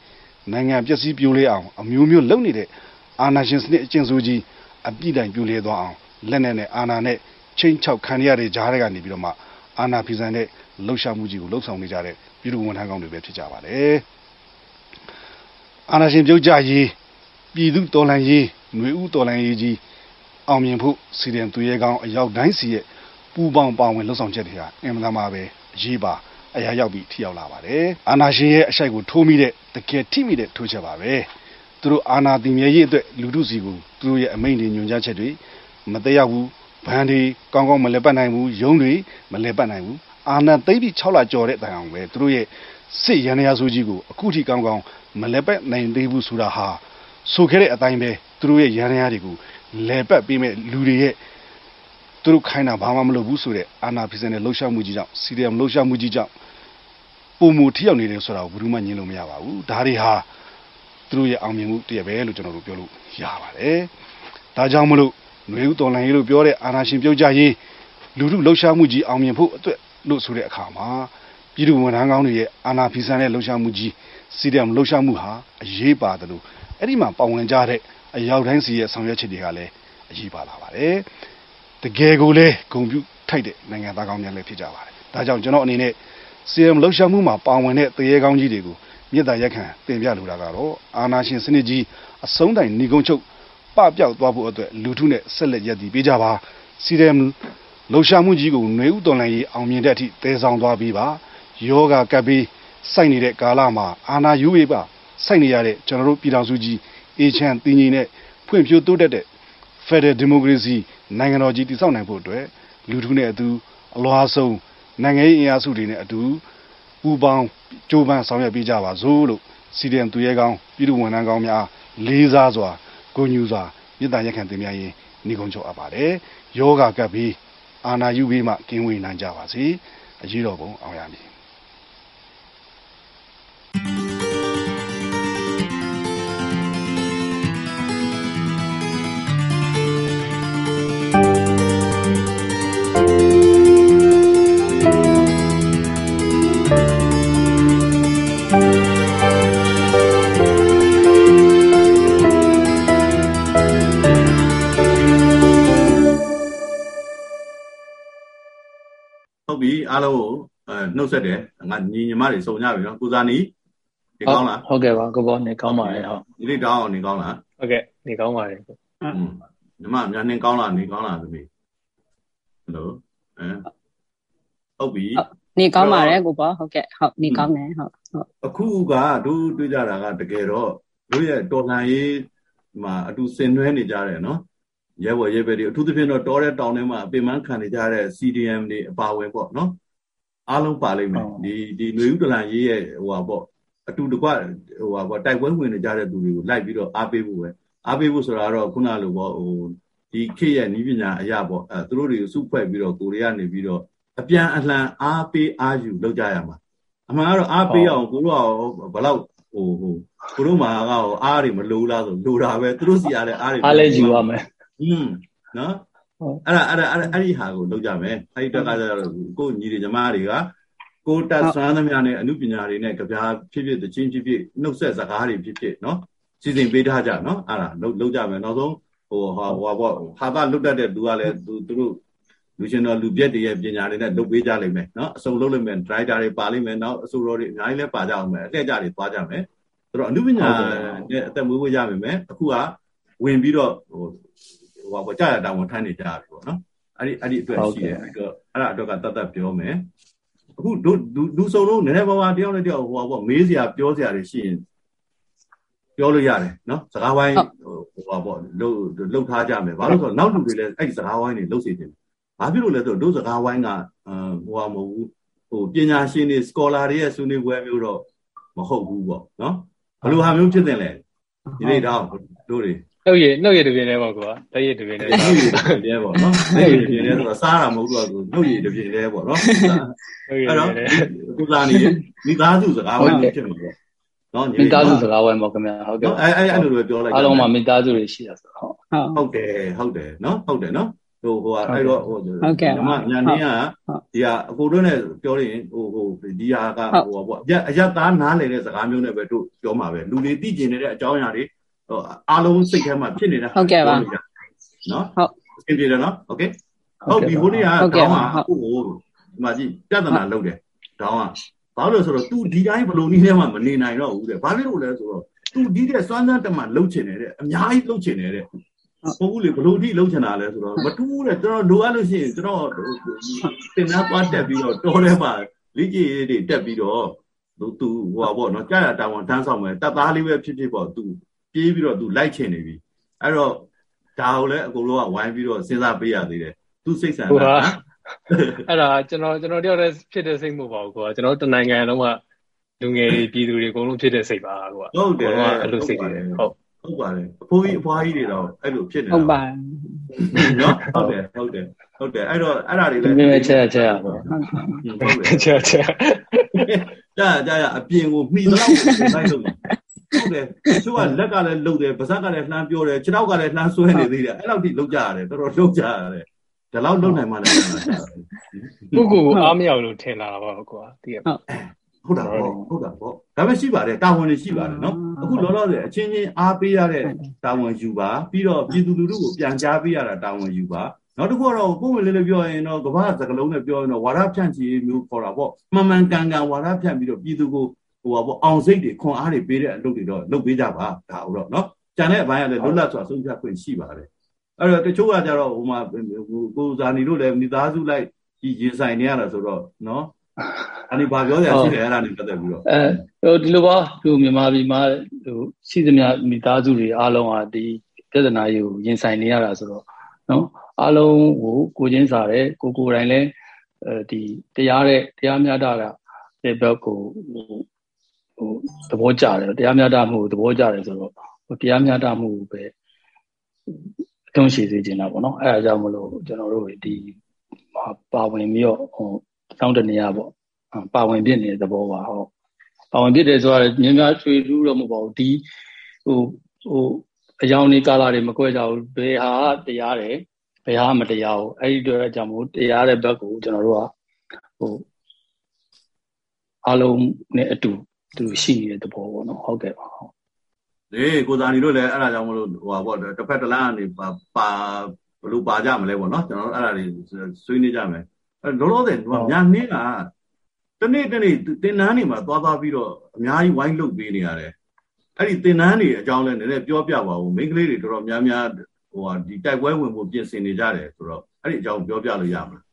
နိုင်ငံပျက်စီးပြိုလဲအောင်အမျိုးမျိုးလုပ်နေတဲ့အာဏာရှင်စနစ်အကျဉ်းစုကြီးအပြစ်တိုင်ပြိုလဲသွားအောင်လက်နဲ့နဲ့အာဏာနဲ့ချင်းချောက်ခံရတဲ့ကြားတွေကနေပြီးတော့မှအာဏာဖီဆန်တဲ့လှုပ်ရှားမှုကြီးကိုလှုပ်ဆောင်နေကြတဲ့ပြည်သူဝန်ထမ်းကောင်းတွေပဲဖြစ်ကြပါတယ်အာဏာရှင်ပြုတ်ကြရေးပြည်သူတော်လှန်ရေးຫນွေဥတော်လှန်ရေးကြီးအောင်မြင်ဖို့စီရင်သူရဲကောင်းအရောက်တိုင်းစီရဲ့ပူပေါင်းပါဝင်လှုပ်ဆောင်ချက်တွေဟာအင်မတန်မှပဲအရေးပါ အရာရောက်ပြီးထိရောက်လာပါတယ်အာနာရှင်ရဲ့အရှိုက်ကိုထိုးမိတဲ့တကယ်ထိမိတဲ့ထိုးချက်ပါပဲသူတို့အာနာတည်မြဲရေးအတွက်လူထုစီကိုသူတို့ရဲ့အမိန့်တွေညွှန်ကြားချက်တွေမတရားဘူးဘန်တွေကောင်းကောင်းမလဲပတ်နိုင်ဘူးရုံးတွေမလဲပတ်နိုင်ဘူးအာနာသိပြီး6လကြော်တဲ့တိုင်အောင်ပဲသူတို့ရဲ့စစ်ရန်ရာစုကြီးကိုအခုထိကောင်းကောင်းမလဲပတ်နိုင်သေးဘူးဆိုတာဟာဆိုခဲ့တဲ့အတိုင်းပဲသူတို့ရဲ့ရန်ရန်တွေကိုလဲပတ်ပေးမဲ့လူတွေရဲ့ သူတို့ခိုင်းတာဘာမှမလုပ်ဘူးဆိုတဲ့အာနာဖီစန်ရဲ့လှုပ်ရှားမှုကြီးကြောင့်စီရီယမ်လှုပ်ရှားမှုကြီးကြောင့်ပုံမူထိရောက်နေတယ်ဆိုတာကိုဘယ်သူမှညင်လို့မရပါဘူးဒါတွေဟာသူတို့ရဲ့အောင်မြင်မှုတရပဲလို့ကျွန်တော်တို့ပြောလို့ရပါတယ်ဒါကြောင့်မလို့ຫນွေဦးတော်လိုင်းရေးလို့ပြောတဲ့အာနာရှင်ပြုတ်ကြရေးလူမှုလှုပ်ရှားမှုကြီးအောင်မြင်ဖို့အတွက်လို့ဆိုတဲ့အခါမှာပြည်သူဝန်ထမ်းကောင်းတွေရဲ့အာနာဖီဆန်တဲ့လှုပ်ရှားမှုကြီးစီဒီအမ်လှုပ်ရှားမှုဟာအရေးပါတယ်လို့အဲ့ဒီမှာပါဝင်ကြတဲ့အရောက်တိုင်းစီရဲ့ဆောင်ရွက်ချက်တွေကလည်းအရေးပါလာပါတယ် တကယ်ကိုလည်းဂုံပြူထိုက်တဲ့နိုင်ငံသားကောင်းများလည်းဖြစ်ကြပါတယ်ဒါကြောင့်ကျွန်တော်အနေနဲ့စီအမ်လှုပ်ရှားမှုမှာပါဝင်တဲ့တရေကောင်းကြီးတွေကိုမြေတားရက်ခံတင်ပြလိုတာကတော့အာနာရှင်စနစ်ကြီးအဆုံးတိုင်ဏီကုန်းချုပ်ပပျောက်သွားဖို့အတွက်လူထုနဲ့ဆက်လက်ရည်တည်ပေးကြပါစီအမ်လှုပ်ရှားမှုကြီးကိုຫນွေဥတော်လှန်ရေးအောင်မြင်တဲ့အထိတည်ဆောင်သွားပြီးပါယောဂကပ်ပြီးစိုက်နေတဲ့ကာလမှာအာနာယူဝေးပါစိုက်နေရတဲ့ကျွန်တော်တို့ပြည်တော်စုကြီးအေချမ်းတင်းကြီးနဲ့ဖွံ့ဖြိုးတိုးတက်တဲ့ Federal Democracy နိုင်ငံတော်ကြီးတည်ဆောက်နိုင်ဖို့အတွက်လူထုနဲ့အတူအလွှာဆုံးနိုင်ငံရေးအင်အားစုတွေနဲ့အတူပူးပေါင်းကြိုးပမ်းဆောင်ရွက်ပေးကြပါစို့လို့စီဒီအမ်သူရဲကောင်းပြည်သူဝန်ထမ်းကောင်းများလေးစားစွာဂုဏ်ယူစွာမြစ်တာရက်ခံတင်ပြရင်ညီကုန်းချုပ်အပ်ပါတယ်ယောဂကပ်ပြီးအာနာယူပြီးမှကင်းဝေးနိုင်ကြပါစေအရေးတော်ပုံအောင်ရမည် ဟုတ်ပြီအားလုံးကိုအဲနှုတ်ဆက်တယ်ငါညီညီမတွေစုံကြပြီနော်ကိုဇာနီနေကောင်းလားဟုတ်ကဲ့ပါကိုဘောနေကောင်းပါတယ်ဟုတ်ဒီနေ့တောင်းအောင်နေကောင်းလားဟုတ်ကဲ့နေကောင်းပါတယ်ကိုอืมညီမမြန်နေကောင်းလားနေကောင်းလားသမီးဟယ်လိုအဲဟုတ်ပြီနေကောင်းပါတယ်ကိုပေါ့ဟုတ်ကဲ့ဟုတ်နေကောင်းတယ်ဟုတ်ဟုတ်အခုကတို့တွေ့ကြတာကတကယ်တော့တို့ရဲ့တော်လှန်ရေးမှာအတူဆင်နွှဲနေကြတယ်နော် ရဲဘော်ရဲဘက်တွေအထူးသဖြင့်တော့တောတဲ့တောင်ထဲမှာအပင်ပန်းခံနေကြတဲ့ CDM တွေအပါဝင်ပေါ့နော်အားလုံးပါလိမ့်မယ်ဒီဒီຫນွေဥဒလန်ရေးရဲ့ဟိုပါပေါ့အတူတကွဟိုပါပေါ့တိုက်ပွဲဝင်နေကြတဲ့သူတွေကိုလိုက်ပြီးတော့အားပေးဖို့ပဲအားပေးဖို့ဆိုတာတော့ခုနလိုပေါ့ဟိုဒီခေတ်ရဲ့ဤပညာအရာပေါ့အဲသူတို့တွေကိုစုဖွဲ့ပြီးတော့ကိုရီးယားနေပြီးတော့အပြန်အလှန်အားပေးအားယူလုပ်ကြရမှာအမှန်ကတော့အားပေးအောင်ကိုတို့ကဘယ်လောက်ဟိုဟိုကိုတို့မှာကအားတွေမလိုလားဆိုလိုတာပဲသူတို့စီရတဲ့အားတွေအားလည်းယူရမယ် อืมနော်အဲ့ဒါအဲ့ဒါအဲ့ဒါအဲ့ဒီဟာကိုလုပ်ကြမယ်အဲ့ဒီတက်ကကျတော့ကိုညီတွေညီမတွေကကိုတက်ဆွမ်းသမျှနဲ့အမှုပညာတွေနဲ့ကြပြားဖြစ်ဖြစ်တချင်းဖြစ်ဖြစ်နှုတ်ဆက်စကားတွေဖြစ်ဖြစ်နော်စီစဉ်ပေးထားကြနော်အဲ့ဒါလုပ်လုပ်ကြမယ်နောက်ဆုံးဟိုဟာဟိုပေါ့ဟာတာလွတ်တတ်တဲ့လူကလည်းသူသူတို့လူရှင်တော်လူပြက်တွေရဲ့ပညာတွေနဲ့လုပ်ပေးကြလိမ့်မယ်နော်အစုံလုပ်လိမ့်မယ်ဒရိုက်တာတွေပါလိမ့်မယ်နောက်အစိုးရတွေအများကြီးလည်းပါကြအောင်မယ်အလှည့်ကြတွေသွားကြမယ်ဆိုတော့အမှုပညာနဲ့အသက်မွေးဝရမယ်အခုကဝင်ပြီးတော့ဟို ဟိုပါကြာရတာဝန်ထမ်းနေကြပြီပေါ့နော်အဲ့ဒီအဲ့ဒီအတွက်ရှိတယ်အဲ့တော့အဲ့ဒါအတွက်ကတတ်တတ်ပြောမယ်အခုဒုဒုစုံလုံးနည်းနည်းပါးပါးတယောက်နဲ့တယောက်ဟိုပါပေါ့မေးစရာပြောစရာတွေရှိရင်ပြောလို့ရတယ်နော်စကားဝိုင်းဟိုပါပေါ့လှုပ်လှုပ်ထားကြမယ်ဘာလို့ဆိုတော့နောက်လူတွေလည်းအဲ့ဒီစကားဝိုင်းတွေလှုပ်စေတယ်ဘာဖြစ်လို့လဲဆိုတော့တို့စကားဝိုင်းကဟိုဟာမဟုတ်ဘူးဟိုပညာရှင်တွေ scholar တွေရဲ့ဆွေးနွေးပွဲမျိုးတော့မဟုတ်ဘူးပေါ့နော်ဘယ်လိုဟာမျိုးဖြစ်တယ်လဲဒီနေ့တော့တို့တွေ နှုတ်ရနှုတ်ရတပြင်းလဲပေါ့ကွာလက်ရတပြင်းလဲနှုတ်ရည်တစ်ပြင်းပေါ့နော်နှုတ်ရည်တစ်ပြင်းလဲဆိုတော့စားတာမဟုတ်တော့နှုတ်ရည်တစ်ပြင်းလဲပေါ့နော်နှုတ်ရအဲ့တော့လဲကုသနေမိသားစုစကားဝိုင်းဖြစ်မှာပေါ့နော်မိသားစုစကားဝိုင်းပေါ့ခင်ဗျာဟုတ်ကဲ့နော်အဲ့အဲ့အဲ့လိုပဲပြောလိုက်အားလုံးမှာမိသားစုတွေရှိတာဆိုဟုတ်ဟုတ်ဟုတ်တယ်ဟုတ်တယ်နော်ဟုတ်တယ်နော်ဟိုဟိုအဲ့တော့ဟိုဟုတ်ကဲ့ညီမညာနေကဟုတ်ဒီဟာအကိုတို့နဲ့ပြောရင်ဟိုဟိုဒီဟာကဟိုပေါ့အရက်အရက်သားနားလည်တဲ့စကားမျိုးနဲ့ပဲတို့ပြောမှာပဲလူတွေသိကျင်နေတဲ့အကြောင်းအရာတွေ ဟိုအားလုံးစိတ်ထဲမှာဖြစ်နေတာ ဟုတ်ကဲ့ပါ နော် ဟုတ် အဆင်ပြေတယ်နော်โอเคဟုတ်ပြီဟိုနေ့က ဟုတ်ကဲ့ ကောင်း ပါ မှာအခုကိုဒီမှာကြည့်ပြဿနာလုပ်တယ်တောင်းကဘာလို့လဲဆိုတော့ तू ဒီတိုင်းဘလို့နည်းထဲမှာမနေနိုင်တော့ဘူးတဲ့ဘာလို့လဲဆိုတော့ तू ဒီတဲ့စွမ်းစမ်းတမလှုပ်ချင်တယ်တဲ့အများကြီးလှုပ်ချင်တယ်တဲ့ဟုတ်ဘူးလေဘလို့အထိလှုပ်ချင်တာလဲဆိုတော့မတူးတဲ့ကျွန်တော်လိုအပ်လို့ရှိရင်ကျွန်တော်တင်သားသွားတက်ပြီးတော့တော်ထဲမှာလိကြီးတွေတက်ပြီးတော့သူသူဟိုပါပေါ့နော်ကြာရတာဝန်တန်းဆောင်မယ်တပ်သားလေးပဲဖြစ်ဖြစ်ပေါ့ तू ပြေးပြီးတော့ तू လိုက်ချင်နေပြီအဲ့တော့ဒါကိုလည်းအကုန်လုံးကဝိုင်းပြီးတော့စဉ်းစားပေးရသေးတယ်သူစိတ်ဆန္ဒဟိုဟာနော်အဲ့ဒါကျွန်တော်ကျွန်တော်တယောက်တည်းဖြစ်တဲ့စိတ်မဟုတ်ပါဘူးကွာကျွန်တော်တနိုင်ငံလုံးကလူငယ်တွေပြည်သူတွေအကုန်လုံးဖြစ်တဲ့စိတ်ပါကွာဟုတ်တယ်အကုန်လုံးကအဲ့လိုစိတ်တွေဟုတ်ဟဟုတ်ပါတယ်အဖိုးကြီးအဖွားကြီးတွေတော့အဲ့လိုဖြစ်နေတာဟုတ်ပါနော်ဟုတ်တယ်ဟုတ်တယ်ဟုတ်တယ်အဲ့တော့အဲ့ဒါတွေဒီလည်းမဲ့ချက်ချက်ပေါ့ဟုတ်တယ်ချက်ချက်ကြာကြာရအပြင်ကိုမှီတော့လိုက်လို့ ဟုတ်တယ်တချို့ကလက်ကလည်းလှုပ်တယ်ပါးစပ်ကလည်းလှမ်းပြောတယ်ခြေထောက်ကလည်းလှမ်းဆွဲနေသေးတယ်အဲ့လောက်ထိလှုပ်ကြရတယ်တော်တော်လှုပ်ကြရတယ်ဒါလောက်လှုပ်နိုင်မှလည်းကိုကိုကိုအားမရလို့ထင်လာတာပေါ့ကွာတည်ရဟုတ်တာပေါ့ဟုတ်တာပေါ့ဒါပဲရှိပါတယ်တာဝန်တွေရှိပါတယ်နော်အခုလောလောဆယ်အချင်းချင်းအားပေးရတဲ့တာဝန်ယူပါပြီးတော့ပြည်သူလူထုကိုပြန်ကြားပေးရတာတာဝန်ယူပါနောက်တစ်ခုကတော့ပုံမှန်လေးလေးပြောရင်တော့ကမ္ဘာစကလုံးနဲ့ပြောရင်တော့ဝါဒဖြန့်ချီမျိုးခေါ်တာပေါ့မှန်မှန်ကန်ကန်ဝါဒဖြန့်ပြီးတော့ပြည်သူကို ဟိုပါပေါ့အောင်စိတ်တွေခွန်အားတွေပေးတဲ့အလုပ်တွေတော့လုပ်ပေးကြပါဒါဟုတ်တော့နော်ကြံတဲ့အပိုင်းကလည်းလွတ်လပ်စွာဆုံးဖြတ်ခွင့်ရှိပါတယ်အဲ့တော့တချို့ကကြတော့ဟိုမှာကိုဇာနီတို့လည်းမိသားစုလိုက်ကြီးရင်ဆိုင်နေရတာဆိုတော့နော်အဲ့ဒီဘာပြောရရှိတယ်အဲ့ဒါနဲ့ပတ်သက်ပြီးတော့အဲဟိုဒီလိုပါဟိုမြန်မာပြည်မှာဟိုစီသမျှမိသားစုတွေအားလုံးဟာဒီပြဿနာကြီးကိုရင်ဆိုင်နေရတာဆိုတော့နော်အားလုံးကိုကိုချင်းစားတယ်ကိုကိုယ်တိုင်လည်းအဲဒီတရားတဲ့တရားမျှတတာတဲ့ဘက်ကိုဟို ဟိုသဘောကျတယ်တရားမျှတမှုကိုသဘောကျတယ်ဆိုတော့ဟိုတရားမျှတမှုကိုပဲအထုံးရှိစေချင်တာပေါ့နော်အဲအကြောင်းမလို့ကျွန်တော်တို့ဒီပါဝင်ပြီးတော့ဟိုတောင်းတနေရပေါ့ပါဝင်ပြနေတဲ့သဘောပါဟုတ်ပါဝင်ပြတယ်ဆိုတော့မြင်းများချွေလူတော့မဟုတ်ပါဘူးဒီဟိုဟိုအယောင်နေကာလာတွေမကွဲကြဘူးဘယ်ဟာတရားတယ်ဘယ်ဟာမတရားဘူးအဲ့ဒီတော့အကြောင်းမို့တရားတဲ့ဘက်ကိုကျွန်တော်တို့ကဟိုအလုံးနဲ့အတူ သူရှိနေတဲ့သဘောပေါ့နော်ဟုတ်ကဲ့ပါဟုတ်လေကိုဇာနီတို့လည်းအဲ့ဒါကြောင့်မလို့ဟိုပါပေါ့တစ်ဖက်တစ်လမ်းကနေပါပါဘလို့ပါကြမလဲပေါ့နော်ကျွန်တော်တို့အဲ့ဒါတွေဆွေးနွေးကြမယ်အဲလောလောဆယ်ကညာနှင်းကတနေ့တနေ့တင်နန်းနေမှာသွားသွားပြီးတော့အများကြီးဝိုင်းလုပ်ပေးနေရတယ်အဲ့ဒီတင်နန်းနေအကြောင်းလဲနည်းနည်းပြောပြပါဦးမိန်းကလေးတွေတော်တော်များများဟိုဟာဒီတိုက်ပွဲဝင်ဖို့ပြင်ဆင်နေကြတယ်ဆိုတော့အဲ့ဒီအကြောင်းပြောပြလို့ရမလား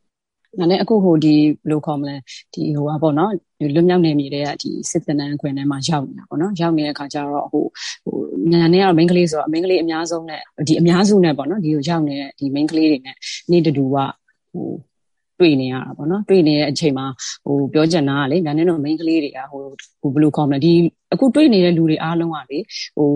ဒါနဲ့အခုဟိုဒီဘယ်လိုခေါ်မလဲဒီဟိုပါပေါ့နော်ဒီလွတ်မြောက်နေမြေတဲ့ကဒီစစ်တနန်းခွင်ထဲမှာရောက်နေတာပေါ့နော်ရောက်နေတဲ့အခါကျတော့ဟိုဟိုညာနေကတော့ main ကလေးဆိုတော့ main ကလေးအများဆုံးနဲ့ဒီအများစုနဲ့ပေါ့နော်ဒီကိုရောက်နေတဲ့ဒီ main ကလေးတွေနဲ့နေ့တူတူကဟိုတွေ့နေရတာပေါ့နော်တွေ့နေတဲ့အချိန်မှာဟိုပြောချင်တာကလေညာနေတော့ main ကလေးတွေကဟိုဟိုဘယ်လိုခေါ်မလဲဒီအခုတွေ့နေတဲ့လူတွေအားလုံးကလေဟို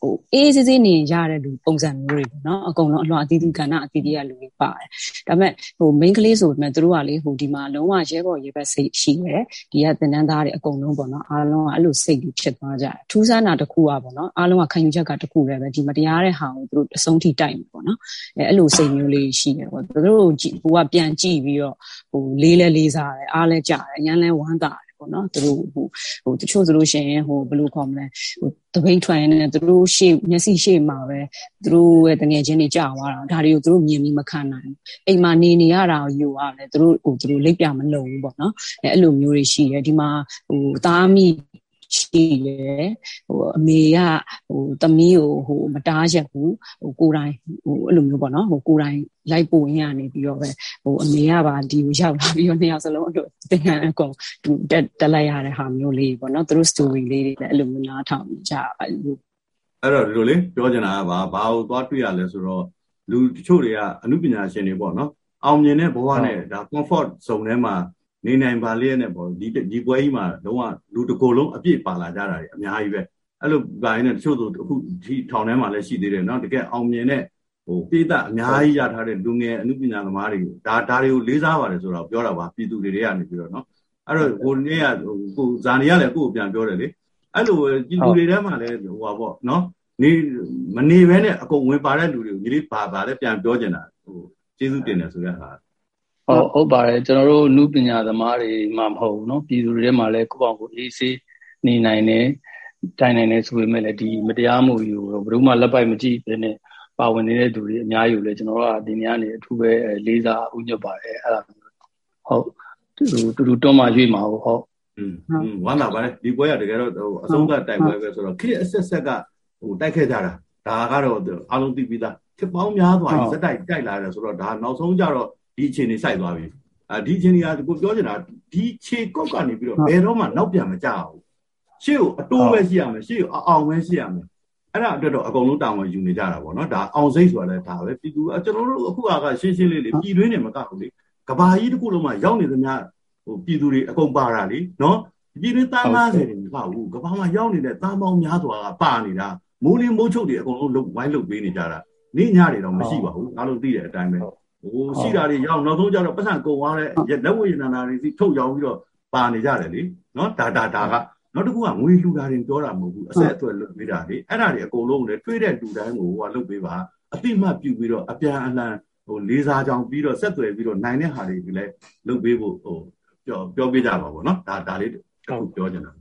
ဟိုအေးစစ်စစ်နေရတဲ့လူပုံစံမျိုးတွေပေါ့နော်အကုန်လုံးအလွှာအသီးသီးကဏ္ဍအသီးသီးကလူတွေပါတယ်ဒါပေမဲ့ဟို main ကလေးဆိုပေမဲ့သူတို့ကလေဟိုဒီမှာလုံးဝရဲဘော်ရဲဘက်စိတ်ရှိတယ်ဒီကသင်တန်းသားတွေအကုန်လုံးပေါ့နော်အားလုံးကအဲ့လိုစိတ်တွေဖြစ်သွားကြတယ်ထူးဆန်းတာတစ်ခုอ่ะပေါ့နော်အားလုံးကခံယူချက်ကတစ်ခုပဲပဲဒီမတရားတဲ့ဟာကိုသူတို့အဆုံးထိတိုက်မှာပေါ့နော်အဲအဲ့လိုစိတ်မျိုးလေးရှိတယ်ပေါ့သူတို့ကြည့်ဟိုကပြန်ကြည့်ပြီးတော့ဟိုလေးလဲလေးစားတယ်အားလဲကြတယ်အရန်လဲဝမ်းသာတယ် ပေါ့နော်သူတို့ဟိုဟိုတချို့ဆိုလို့ရှိရင်ဟိုဘယ်လိုခေါ်မလဲဟိုတပိတ်ထွန်နေသူတို့ရှေ့မျက်စိရှေ့မှာပဲသူတို့ရဲ့တငယ်ချင်းတွေကြာသွားတာဒါတွေကိုသူတို့မြင်ပြီးမခံနိုင်ဘူးအိမ်မှာနေနေရတာကိုယူရတယ်သူတို့ဟိုသူတို့လိပ်ပြမလုံဘူးပေါ့နော်အဲအဲ့လိုမျိုးတွေရှိတယ်ဒီမှာဟိုသားမိ ရှိတယ်ဟိုအမေကဟိုသမီးကိုဟိုမတားရက်ဘူးဟိုကိုယ်တိုင်ဟိုအဲ့လိုမျိုးပေါ့နော်ဟိုကိုယ်တိုင်လိုက်ပို့ရင်းကနေပြီးတော့ပဲဟိုအမေကပါဒီကိုရောက်လာပြီးတော့နှစ်ယောက်စလုံးအဲ့လိုသင်္ကန်းအကုန်သူတက်တက်လိုက်ရတဲ့ဟာမျိုးလေးပေါ့နော်သူတို့ story လေးတွေလည်းအဲ့လိုမျိုးနားထောင်ကြအဲ့လိုအဲ့တော့ဒီလိုလေပြောချင်တာကဘာဘာကိုသွားတွေ့ရလဲဆိုတော့လူတချို့တွေကအမှုပညာရှင်တွေပေါ့နော်အောင်မြင်တဲ့ဘဝနဲ့ဒါ comfort zone ထဲမှာ နေနိုင်ပါလေနဲ့ပေါ့ဒီဒီပွဲကြီးမှာလုံးဝလူတစ်ကိုယ်လုံးအပြည့်ပါလာကြတာတွေအများကြီးပဲအဲ့လိုဂိုင်းနဲ့တချို့ဆိုအခုဒီထောင်ထဲမှာလည်းရှိသေးတယ်နော်တကယ်အောင်မြင်တဲ့ဟိုပြည်သက်အများကြီးရထားတဲ့လူငယ်အမှုပညာသမားတွေဒါဒါတွေကိုလေးစားပါတယ်ဆိုတော့ပြောတာပါပြည်သူတွေတွေကနေပြီးတော့နော်အဲ့တော့ကိုနေ့ကကိုဇာနီကလည်းကိုကိုပြန်ပြောတယ်လေအဲ့လိုပြည်သူတွေထဲမှာလည်းဟိုပါပေါ့နော်နေမနေဘဲနဲ့အကုန်ဝင်ပါတဲ့လူတွေကိုညီလေးပါပါလည်းပြန်ပြောကျင်တာဟိုကျေးဇူးတင်တယ်ဆိုရတာ ဟုတ်ဟုတ်ပါတယ်ကျွန်တော်တို့နုပညာသမားတွေမှမဟုတ်ဘူးเนาะပြည်သူတွေထဲမှာလည်းကိုယ့်အောင်ကိုအေးဆေးနေနိုင်တယ်တိုင်နိုင်တယ်ဆိုပေမဲ့လည်းဒီမတရားမှုယူဘယ်သူမှလက်ပိုက်မကြည့်ဘဲနဲ့ပါဝင်နေတဲ့သူတွေအများကြီးကိုလည်းကျွန်တော်တို့ကဒီနေ့ကနေအထူးပဲလေးစားဥညွတ်ပါတယ်အဲ့ဒါဟုတ်တူတူတူတွန်းမှရွေ့မှာဟုတ် อืมဝမ်းသာပါတယ်ဒီပွဲကတကယ်တော့ဟိုအဆုံးသတ်တိုက်ပွဲပဲဆိုတော့ခေတ်အဆက်ဆက်ကဟိုတိုက်ခဲ့ကြတာဒါကတော့အားလုံးသိပြီးသားခေတ်ပေါင်းများစွာစက်တိုက်တိုက်လာတယ်ဆိုတော့ဒါနောက်ဆုံးကြတော့ ဒီအခြေအနေစိုက်သွားပြီအဲဒီအခြေအနေကကိုပြောချင်တာဒီခြေကုတ်ကနေပြီးတော့ဘယ်တော့မှနောက်ပြန်မကြဘူးရှေ့ကိုအတိုးပဲရှိရမယ်ရှေ့ကိုအအောင်ပဲရှိရမယ်အဲ့ဒါအတွက်တော့အကုန်လုံးတာဝန်ယူနေကြတာပေါ့နော်ဒါအောင်စိတ်ဆိုတာလည်းဒါပဲပြည်သူကျွန်တော်တို့အခုကရှင်းရှင်းလေးလေးပြည်တွင်းနေမကဘူးလေကဘာကြီးတစ်ခုလုံးမှာရောက်နေသမျှဟိုပြည်သူတွေအကုန်ပါတာလေနော်ပြည်တွင်းသား90တွေမကဘူးကဘာမှာရောက်နေတဲ့သားပေါင်းများစွာကပါနေတာမိုးလင်းမိုးချုပ်တွေအကုန်လုံးလုတ်ဝိုင်းလုတ်ပေးနေကြတာနေ့ညတွေတော့မရှိပါဘူးအားလုံးသိတဲ့အတိုင်းပဲ ဟိုရှိတာတွေရောက်နောက်ဆုံးကျတော့ပတ်စံကုံသွားတဲ့လက်ဝဲနာနာတွေစီထုတ်ရောင်းပြီးတော့ပါနေကြတယ်လေနော်ဒါဒါဒါကနောက်တစ်ခုကငွေလှူတာတွေပြောတာမဟုတ်ဘူးအဆက်အသွယ်လုပ်ပေးတာလေအဲ့ဒါတွေအကုန်လုံးလည်းတွေးတဲ့လူတိုင်းကိုဟိုကလုပ်ပေးပါအတိမတ်ပြုပြီးတော့အပြန်အလှန်ဟိုလေးစားကြောင်ပြီးတော့ဆက်သွယ်ပြီးတော့နိုင်တဲ့ဟာတွေလည်းလုပ်ပေးဖို့ဟိုပြောပြောပေးကြပါဘောနော်ဒါဒါလေးတစ်ခုပြောချင်တာ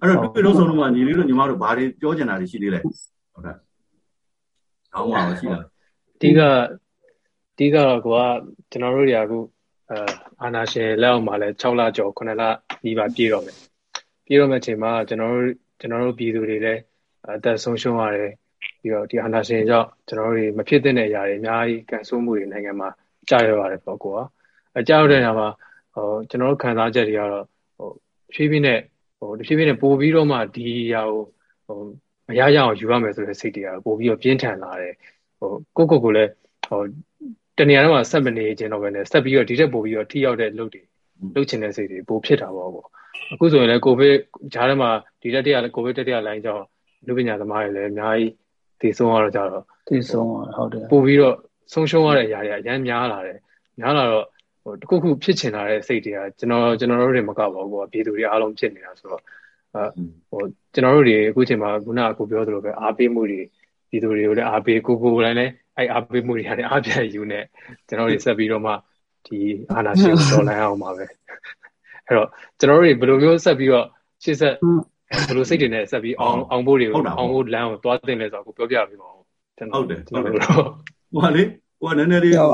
အဲ့တော့တွေ့လို့ဆုံးတော့ညီလေးတို့ညီမတို့ဘာတွေပြောချင်တာတွေရှိသေးလဲဟုတ်ကဲ့အောင်းပါရှိလားအဓိက အဓိကကွာကျွန်တော်တို့တွေကအခုအာအာနာရှင်လက်အောက်မှာလဲ6လကျော်9လပြီးပါပြည့်တော့မယ်ပြည့်တော့မယ့်အချိန်မှာကျွန်တော်တို့ကျွန်တော်တို့ပြည်သူတွေလည်းအသက်ဆုံးရှုံးရတယ်ပြီးတော့ဒီအာနာရှင်ကြောင့်ကျွန်တော်တို့တွေမဖြစ်တဲ့အရာတွေအများကြီးကန်ဆိုးမှုတွေနိုင်ငံမှာကြာရပါတယ်ပေါ့ကွာအကြောက်တဲ့နေရာမှာဟိုကျွန်တော်တို့ခံစားချက်တွေကတော့ဟိုဖြည်းဖြည်းနဲ့ဟိုတဖြည်းဖြည်းနဲ့ပို့ပြီးတော့မှဒီအရာကိုဟိုမရရအောင်ယူရမယ်ဆိုတဲ့စိတ်တွေကပို့ပြီးတော့ပြင်းထန်လာတယ်ဟိုကိုကိုကိုလည်းဟို တနေရာတော့ဆက်မနေခြင်းတော့ပဲနဲ့ဆက်ပြီးတော့ဒီထက်ပိုပြီးတော့ထိရောက်တဲ့လုပ်တွေလုပ်ချင်တဲ့စိတ်တွေပိုဖြစ်တာပေါ့ပေါ့အခုဆိုရင်လည်းကိုဗစ်ဂျားထဲမှာဒီတက်တရကိုဗစ်တက်တရလိုင်းကြောင့်လူပညာသမားတွေလည်းအများကြီးတည်ဆုံးရတော့ကြတော့တည်ဆုံးဟုတ်တယ်ပိုပြီးတော့ဆုံးရှုံးရတဲ့အရာတွေအများများလာတယ်များလာတော့ဟိုတခုခုဖြစ်ချင်လာတဲ့စိတ်တွေကကျွန်တော်ကျွန်တော်တို့တွေမကပါဘူးကွာပြည်သူတွေအားလုံးဖြစ်နေတာဆိုတော့အဲဟိုကျွန်တော်တို့တွေအခုချိန်မှာခုနကကိုပြောသလိုပဲအားပေးမှုတွေပြည်သူတွေကိုလည်းအားပေးကိုကိုယ်လည်း အဲ့အားပေးမှုတွေကနေအားပြန်ယူနေကျွန်တော်တို့ဆက်ပြီးတော့မှဒီအာနာရှင်ကိုတော်လှန်အောင်ပါပဲအဲ့တော့ကျွန်တော်တို့တွေဘယ်လိုမျိုးဆက်ပြီးတော့ရှေ့ဆက်ဘယ်လိုစိတ်တွေနဲ့ဆက်ပြီးအောင်အောင်ဖို့တွေကိုအောင်ဖို့လမ်းကိုသွားတင်လဲဆိုတော့ကိုပြောပြပေးပါဦးကျွန်တော်ဟုတ်တယ်ဟုတ်တယ်ဟိုကလေဟိုကနည်းနည်းလေးဟို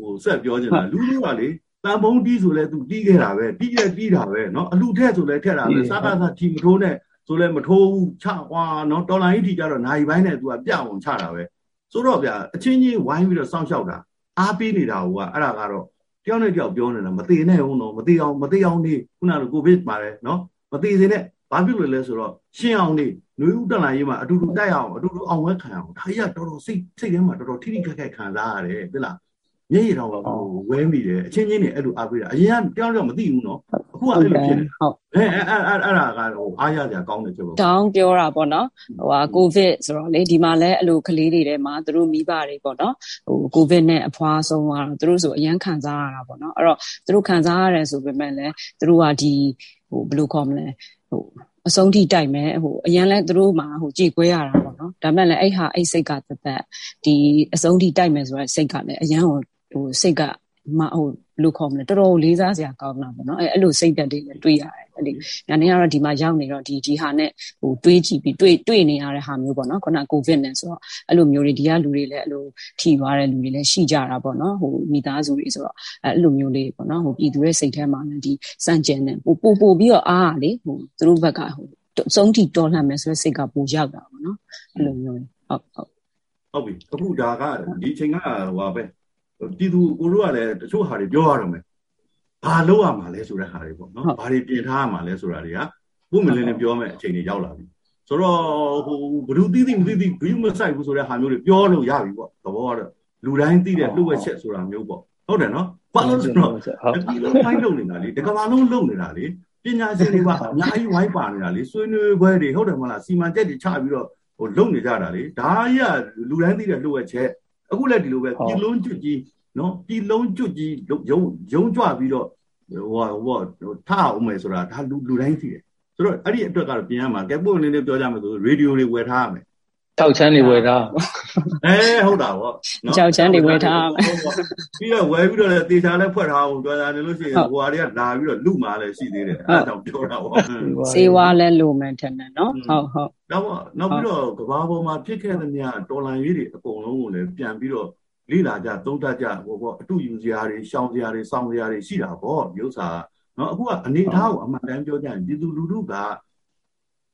ဟိုဆက်ပြောချင်တာလူလူကလေတန်ဖုံးတီးဆိုလဲသူတီးခဲ့တာပဲတီးရတီးတာပဲเนาะအလူထက်ဆိုလဲထက်တာပဲစားကားစားချီမထိုးနဲ့ဆိုလဲမထိုးဘူးချကွာเนาะတော်လိုင်းကြီးထီကြတော့နိုင်ပိုင်းနဲ့သူကပြအောင်ချတာပဲ ဆိုတော့ဗျာအချင်းချင်းဝိုင်းပြီးတော့စောင့်ရှောက်တာအားပေးနေတာကအဲ့ဒါကတော့တယောက်နဲ့တယောက်ပြောနေတာမသေးနဲ့ဟုတ်တော့မသေးအောင်မသေးအောင်နေခုနကကိုဗစ်ပါတယ်နော်မသေးစေနဲ့ဘာဖြစ်လို့လဲဆိုတော့ရှင်းအောင်နေနှွေဦးတလာရေးမှာအတူတူတိုက်အောင်အတူတူအောင်ဝဲခံအောင်ဒါကြီးကတော်တော်စိတ်စိတ်ထဲမှာတော်တော်ထိထိခက်ခက်ခံစားရတယ်သိလား မျက်ရည်တော့ဝဲမိတယ်အချင်းချင်းနေအဲ့လိုအားပေးတာအရင်ကတယောက်တယောက်မသိဘူးနော်အခုကအဲ့လိုဖြစ်နေဟုတ်အဲအဲ့အဲ့အဲ့ဒါကဟိုအားရစရာကောင်းတယ်ချက်ပေါ့တောင်းပြောတာပေါ့နော်ဟိုဟာကိုဗစ်ဆိုတော့လေဒီမှာလဲအဲ့လိုကလေးတွေထဲမှာသူတို့မိဘတွေပေါ့နော်ဟိုကိုဗစ်နဲ့အဖွားဆုံးသွားတော့သူတို့ဆိုအရန်ခံစားရတာပေါ့နော်အဲ့တော့သူတို့ခံစားရတယ်ဆိုပေမဲ့လည်းသူတို့ကဒီဟိုဘယ်လိုခေါ်မလဲဟိုအဆုံးထိတိုက်မယ်ဟိုအရန်လဲသူတို့မှာဟိုကြည်ကွဲရတာပေါ့နော်ဒါမဲ့လည်းအဲ့ဟာအဲ့စိတ်ကသက်သက်ဒီအဆုံးထိတိုက်မယ်ဆိုတဲ့စိတ်ကလည်းအရန်ဟို ဟိုစိတ်ကမဟိုလို့ခေါ်မလဲတော်တော်လေးစားစရာကောင်းတာပေါ့နော်အဲအဲ့လိုစိတ်သက်တွေလည်းတွေးရတယ်အဲ့ဒီညာနေကတော့ဒီမှာရောက်နေတော့ဒီဒီဟာနဲ့ဟိုတွေးကြည့်ပြီးတွေးတွေးနေရတဲ့ဟာမျိုးပေါ့နော်ခုနကိုဗစ်နဲ့ဆိုတော့အဲ့လိုမျိုးတွေဒီကလူတွေလည်းအဲ့လိုထိသွားတဲ့လူတွေလည်းရှိကြတာပေါ့နော်ဟိုမိသားစုတွေဆိုတော့အဲ့လိုမျိုးလေးပေါ့နော်ဟိုပြည်သူရဲ့စိတ်ထဲမှာလည်းဒီစန့်ကျင်တဲ့ပို့ပို့ပို့ပြီးတော့အားလေဟိုသူတို့ဘက်ကဟိုစုံထိတော်လှန်မယ်ဆိုတဲ့စိတ်ကပိုရောက်တာပေါ့နော်အဲ့လိုမျိုးဟုတ်ဟုတ်ဟုတ်ပြီအခုဒါကဒီချိန်ကဟိုပါပဲ ပြည်သူကိုတို့ကလည်းတချို့ဟာတွေပြောရတော့မယ်ဘာလုပ်ရမှာလဲဆိုတဲ့ဟာတွေပေါ့နော်ဘာတွေပြင်ထားရမှာလဲဆိုတာတွေကဘုမလင်းလင်းပြောမယ်အချိန်တွေရောက်လာပြီဆိုတော့ဟိုဘ누구သိသိမသိသိဘယူမဆိုင်ဘူးဆိုတဲ့ဟာမျိုးတွေပြောလို့ရပြီပေါ့သဘောကတော့လူတိုင်းသိတဲ့လှုပ်ဝက်ချက်ဆိုတာမျိုးပေါ့ဟုတ်တယ်နော်ဘာလို့ဆိုတော့ဒီလိုဖိုင်းလုပ်နေတာလေတကဘာလုံးလုပ်နေတာလေပညာရှင်တွေကအများကြီးဝိုင်းပါနေတာလေဆွေးနွေးပွဲတွေဟုတ်တယ်မလားစီမံချက်တွေချပြီးတော့ဟိုလုပ်နေကြတာလေဒါကြီးကလူတိုင်းသိတဲ့လှုပ်ဝက်ချက် အခုလည်းဒီလိုပဲပြည်လုံးကျွတ်ကြီးနော်ပြည်လုံးကျွတ်ကြီးယုံယုံကြွပြီးတော့ဟိုဟိုထအောင်မယ်ဆိုတာဒါလူလူတိုင်းသိတယ်ဆိုတော့အဲ့ဒီအတွက်ကတော့ပြင်ရမှာကဲပို့အနေနဲ့ပြောကြမယ်ဆိုရေဒီယိုတွေဝယ်ထားရမယ် ထောက်ချမ်းတွေဝယ်ထားအဲဟုတ်တာဗောနော်ထောက်ချမ်းတွေဝယ်ထားမယ်ပြီးတော့ဝယ်ပြီးတော့လည်းတေချာလည်းဖွက်ထားအောင်တော်တယ်လို့ရှိရင်ဟိုဟာတွေကလာပြီးတော့လူမာလည်းရှိသေးတယ်အဲ့ဒါကြောင့်ပြောတာဗောစေဝါလည်းလိုမယ်ထင်တယ်နော်ဟုတ်ဟုတ်နောက်နောက်ပြီးတော့ကဘာပေါ်မှာဖြစ်ခဲ့တဲ့များတော်လန်ရေးတွေအကုန်လုံးကိုလည်းပြန်ပြီးတော့လေ့လာကြသုံးသပ်ကြဟိုပေါ့အတူယူစရာတွေရှောင်စရာတွေစောင့်စရာတွေရှိတာပေါ့ဒီဥစ္စာနော်အခုကအနေထားကိုအမှန်တမ်းပြောကြရင်ပြည်သူလူထုက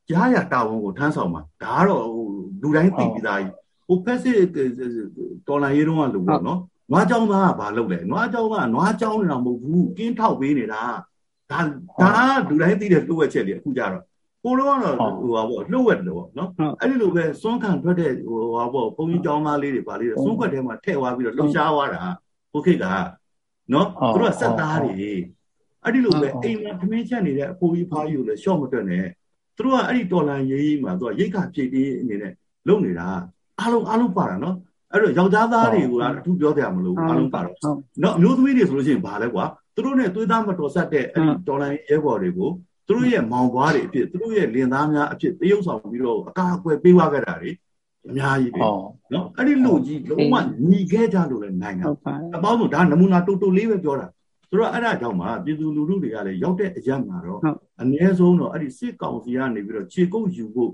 ကြားရတာဝန်ကိုထမ်းဆောင်မှာဒါကတော့ဟို လူတိုင်းသိပြီးသားကြီးဟိုဖက်စစ်တော်လိုင်းရေးတော့ကလူပေါ့နော်နွားကြောင်းသားကဘာလုပ်လဲနွားကြောင်းကနွားကြောင်းနေတာမဟုတ်ဘူးကင်းထောက်ပေးနေတာဒါဒါလူတိုင်းသိတဲ့လှုပ်ဝက်ချက်တွေအခုကြတော့ကိုတော့ကတော့ဟိုပါပေါ့လှုပ်ဝက်တယ်ပေါ့နော်အဲ့ဒီလိုပဲစွန့်ခံထွက်တဲ့ဟိုပါပေါ့ဘုံကြီးကြောင်းသားလေးတွေပါလေးတွေစွန့်ခွက်ထဲမှာထည့်သွားပြီးတော့လှုပ်ရှားသွားတာဟုတ်ခေတ်ကနော်သူတို့ကစက်သားတွေအဲ့ဒီလိုပဲအိမ်မှာခမင်းချက်နေတဲ့အဖိုးကြီးဖားကြီးကိုလည်းရှော့မတွက်နဲ့သူတို့ကအဲ့ဒီတော်လန်ရေးကြီးမှာသူကရိတ်ခါဖြည့်ပြီးအနေနဲ့ လုပ်နေတာအားလုံးအားလုံးပါတာနော်အဲ့တော့ယောက်ျားသားတွေကအထူးပြောပြမလို့အားလုံးပါတော့နော်အမျိုးသမီးတွေဆိုလို့ရှိရင်ဘာလဲကွာသူတို့နဲ့သွေးသားမတော်ဆက်တဲ့အဲ့ဒီတော်လန်ရဲဘော်တွေကိုသူတို့ရဲ့မောင်ဘွားတွေအဖြစ်သူတို့ရဲ့လင်သားများအဖြစ်တရုပ်ဆောင်ပြီးတော့အကာအကွယ်ပေးဝခဲ့တာတွေအများကြီးပဲနော်အဲ့ဒီလူကြီးလုံးဝညီခဲ့ကြလို့လည်းနိုင်တာအပေါင်းဆိုဒါနမူနာတူတူလေးပဲပြောတာဆိုတော့အဲ့ဒါကြောင့်မှပြည်သူလူထုတွေကလည်းရောက်တဲ့အရက်မှာတော့အ ਨੇ ဆုံးတော့အဲ့ဒီစစ်ကောင်စီကနေပြီးတော့ခြေကုပ်ယူဖို့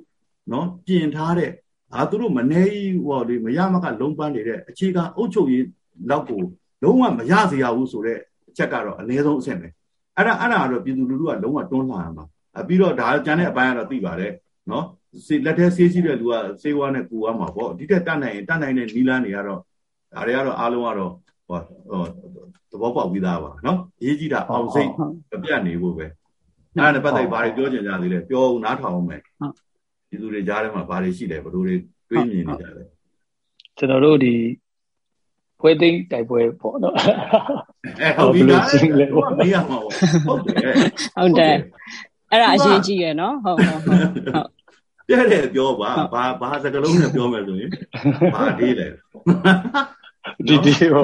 နော်ပြင်ထားတဲ့ အာသူတို့မနေဟောလေမရမကလုံးပန်းနေတဲ့အခြေခံအုပ်ချုပ်ရေးလောက်ကိုလုံးဝမရစေရဘူးဆိုတဲ့အချက်ကတော့အ ਨੇ ဆုံးအဆင့်ပဲအဲ့ဒါအဲ့ဒါကတော့ပြည်သူလူထုကလုံးဝတွန်းလှန်ရမှာပြီးတော့ဒါကျန်တဲ့အပိုင်းကတော့သိပါတယ်နော်စေလက်ထဲဆေးရှိတဲ့လူကဆေးဝါးနဲ့ကူရမှာပေါ့ဒီတက်တတ်နိုင်ရင်တတ်နိုင်တဲ့နီလန်းတွေကတော့ဒါတွေကတော့အားလုံးကတော့ဟောသဘောပေါက်ပြီးသားပါနော်ရေးကြည့်တာအောင်စိတ်ပြတ်နေဖို့ပဲအဲ့ဒါနဲ့ပတ်သက်ဘာတွေပြောချင်ကြသေးလဲပြောဦးနားထောင်အောင်မယ် ဒီလူတွေကြားထဲမှာဘာတွေရှိလဲဘယ်လိုတွေတွေးမြင်နေကြလဲကျွန်တော်တို့ဒီဖွဲသိမ်းတိုက်ပွဲပေါ့နော်အဲဟုတ်ပြီလားမေးရမှာပေါ့ဟုတ်တယ်ဟုတ်တယ်အဲ့ဒါအရေးကြီးရယ်နော်ဟုတ်ဟုတ်ဟုတ်တဲ့တဲ့ပြောပါဘာဘာစကလုံးနဲ့ပြောမယ်ဆိုရင်ဘာဒီလဲဒီဒီပေါ့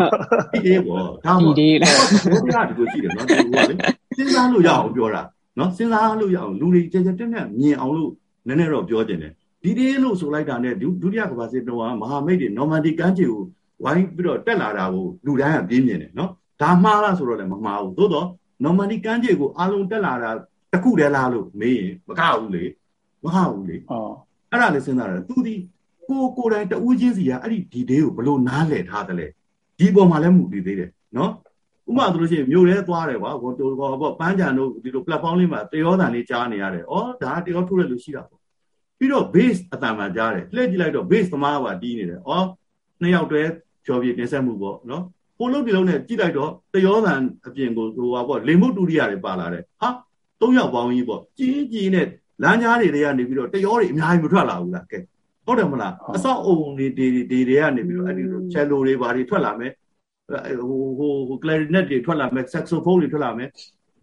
ဒီဒီပေါ့ဒါပေါ့ဒီဒီလေဘုရားဒီလိုရှိတယ်နော်ဒီလိုလေစဉ်းစားလို့ရအောင်ပြောတာနော်စဉ်းစားလို့ရအောင်လူတွေကြကြတက်တက်မြင်အောင်လို့ နည်းနည်းတော့ပြောတင်တယ်ဒီဒီလို့ဆိုလိုက်တာနဲ့ဒုတိယကမ္ဘာစစ်တော်ကမဟာမိတ်တွေနော်မန်ဒီကမ်းခြေကိုဝိုင်းပြီးတော့တက်လာတာကိုလူတိုင်းကပြင်းမြင်တယ်နော်ဒါမှားလားဆိုတော့လည်းမမှားဘူးသို့တော့နော်မန်ဒီကမ်းခြေကိုအားလုံးတက်လာတာတခုတည်းလားလို့မေးရင်မကဘူးလေမကဘူးလေဟုတ်အဲ့ဒါလည်းစဉ်းစားတယ်သူဒီကိုကိုယ်တိုင်တူးချင်းစီကအဲ့ဒီဒီဒေးကိုဘလို့နားလည်ထားတယ်လေဒီပေါ်မှာလည်းမူတည်သေးတယ်နော်ဥပမာဆိုလို့ရှိရင်မြို့ထဲသွားတယ်ကွာဟိုဟိုပေါ့ပန်းကြံတို့ဒီလို platform လေးမှာတရောတန်လေးကြားနေရတယ်။ဩဒါတရောထုတ်တဲ့လူရှိတာပေါ့။ ပြီးတော့ base အတန်မှကြားတယ်။လှည့်ကြည့်လိုက်တော့ base သမားကတီးနေတယ်။ဩနှစ်ယောက်တည်းဖြောပြတင်ဆက်မှုပေါ့နော်။ဟိုလုံးဒီလုံးနဲ့ကြည့်လိုက်တော့တရောတန်အပြင်ကိုဟိုပါပေါ့လေမုတ်တူရိယာတွေပါလာတယ်။ဟာသုံးယောက်ပေါင်းကြီးပေါ့။ကြီးကြီးနဲ့လမ်းကြားတွေတွေကနေပြီးတော့တရောတွေအများကြီးမထွက်လာဘူးလား။ကဲဟုတ်တယ်မလား။အဆောက်အုံတွေတွေတွေတွေကနေပြီးတော့အဲ့ဒီလို cello တွေဘာတွေထွက်လာမယ်ဟိုဟိုဟို clarinet တွေထွက်လာမယ် saxophone တွေထွက်လာမယ်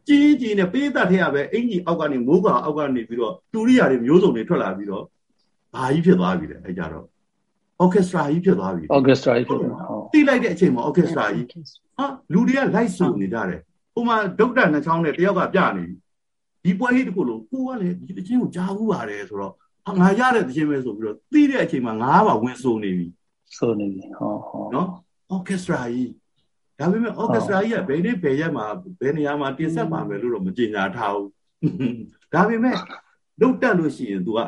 ကြီးကြီးနဲ့ပေးတတ်ထရပဲအင်ကြီးအောက်ကနေမိုးကာအောက်ကနေပြီးတော့တူရိယာတွေမျိုးစုံတွေထွက်လာပြီးတော့ဘာကြီးဖြစ်သွားပြီလဲအဲ့ကြတော့ orchestra ကြီးဖြစ်သွားပြီ orchestra ကြီးဖြစ်သွားတိလိုက်တဲ့အချိန်မှာ orchestra ကြီးဟာလူတွေကလိုက်ဆိုနေကြတယ်ဟိုမှာဒုက္တနှချောင်းနဲ့တယောက်ကပြနေပြီဒီပွဲဟိတခုလုံးကိုကလည်းဒီတချင်းကိုကြားဘူးပါတယ်ဆိုတော့ဟာငါရတဲ့တချင်းပဲဆိုပြီးတော့သိတဲ့အချိန်မှာငါးပါဝင်ဆိုနေပြီဆိုနေပြီဟောဟောနော် orchestra ကြီး ဒါပေမဲ့ orchestra ကြီးကဘယ်နေ့ဘယ်ရက်မှာဘယ်နေရာမှာတင်ဆက်ပါမယ်လို့တော့မကြေညာထားဘူးဒါပေမဲ့လုတ်တက်လို့ရှိရင် तू က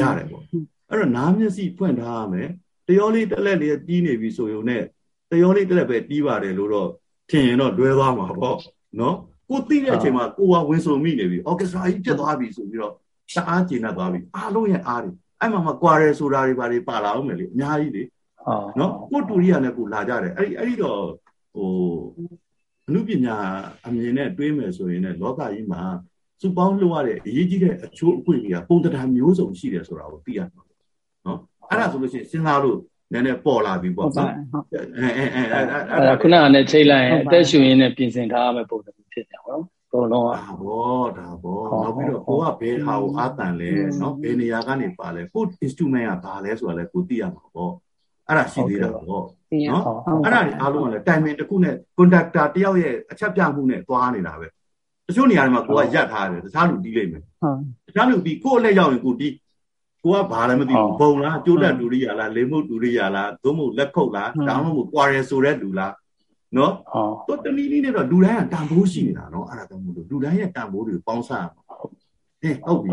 ရတယ်ပေါ့အဲ့တော့နားမျက်စိဖွင့်ထားရမယ်တရောလေးတက်လက်လေးတီးနေပြီဆိုရုံနဲ့တရောလေးတက်လက်ပဲတီးပါတယ်လို့တော့ထင်ရင်တော့လွဲသွားမှာပေါ့နော်ကိုသိတဲ့အချိန်မှာကိုကဝင်ဆိုမိနေပြီ orchestra ကြီးပြတ်သွားပြီဆိုပြီးတော့တအားကျဉ်တ်သွားပြီအားလုံးရဲ့အားတွေအဲ့မှာမှကွာရဲဆိုတာတွေပါတွေပါလာအောင်မယ်လေအများကြီးလေနော်ကိုတူရီယာနဲ့ကိုလာကြတယ်အဲ့ဒီအဲ့ဒီတော့ ဟိုအမှုပညာအမြင်နဲ့တွေးမယ်ဆိုရင်လည်းလောကကြီးမှာစုပေါင်းလို့ရတဲ့အရေးကြီးတဲ့အချိုးအခွင့်အရေးကပုံတရားမျိုးစုံရှိတယ်ဆိုတာကိုသိရမှာနော်အဲ့ဒါဆိုလို့ရှိရင်စဉ်းစားလို့နည်းနည်းပေါ်လာပြီပေါ့နော်အဲအဲအဲအဲခုနကလည်းချိန်လိုက်ရင်အသက်ရှူရင်းနဲ့ပြင်ဆင်ထားရမယ့်ပုံစံဖြစ်တယ်နော်ဘုံတော့ဒါဘောဒါဘောနောက်ပြီးတော့ကိုကဘယ်ဟာကိုအာတန်လဲနော်ဘယ်နေရာကနေပါလဲကို instrument ကဘာလဲဆိုတာလဲကိုသိရမှာပေါ့အဲ့ဒါရှိသေးတာပေါ့ နော်အဲ့ဒါတွေအားလုံးကလည်းတိုင်ပင်တစ်ခုနဲ့ conductor တယောက်ရဲ့အချက်ပြမှုနဲ့သွားနေတာပဲတချို့နေရာတွေမှာကိုကရက်ထားတယ်တခြားလူတီးလိုက်မယ်တခြားလူပြီးကို့အလက်ရောက်ရင်ကိုတီးကိုကဘာလည်းမသိဘူးဘုံလားကျိုးတက်တူရိယာလားလေမုတ်တူရိယာလားသို့မဟုတ်လက်ခုပ်လားဒါမှမဟုတ်ကွာရဲဆိုတဲ့လူလားနော်တော့တနည်းနည်းနဲ့တော့လူတိုင်းကတန်ဖိုးရှိနေတာနော်အဲ့ဒါကြောင့်မို့လို့လူတိုင်းရဲ့တန်ဖိုးတွေကိုပေါင်းစရမှာဟဲ့ဟုတ်ပြီဟုတ်ပြီ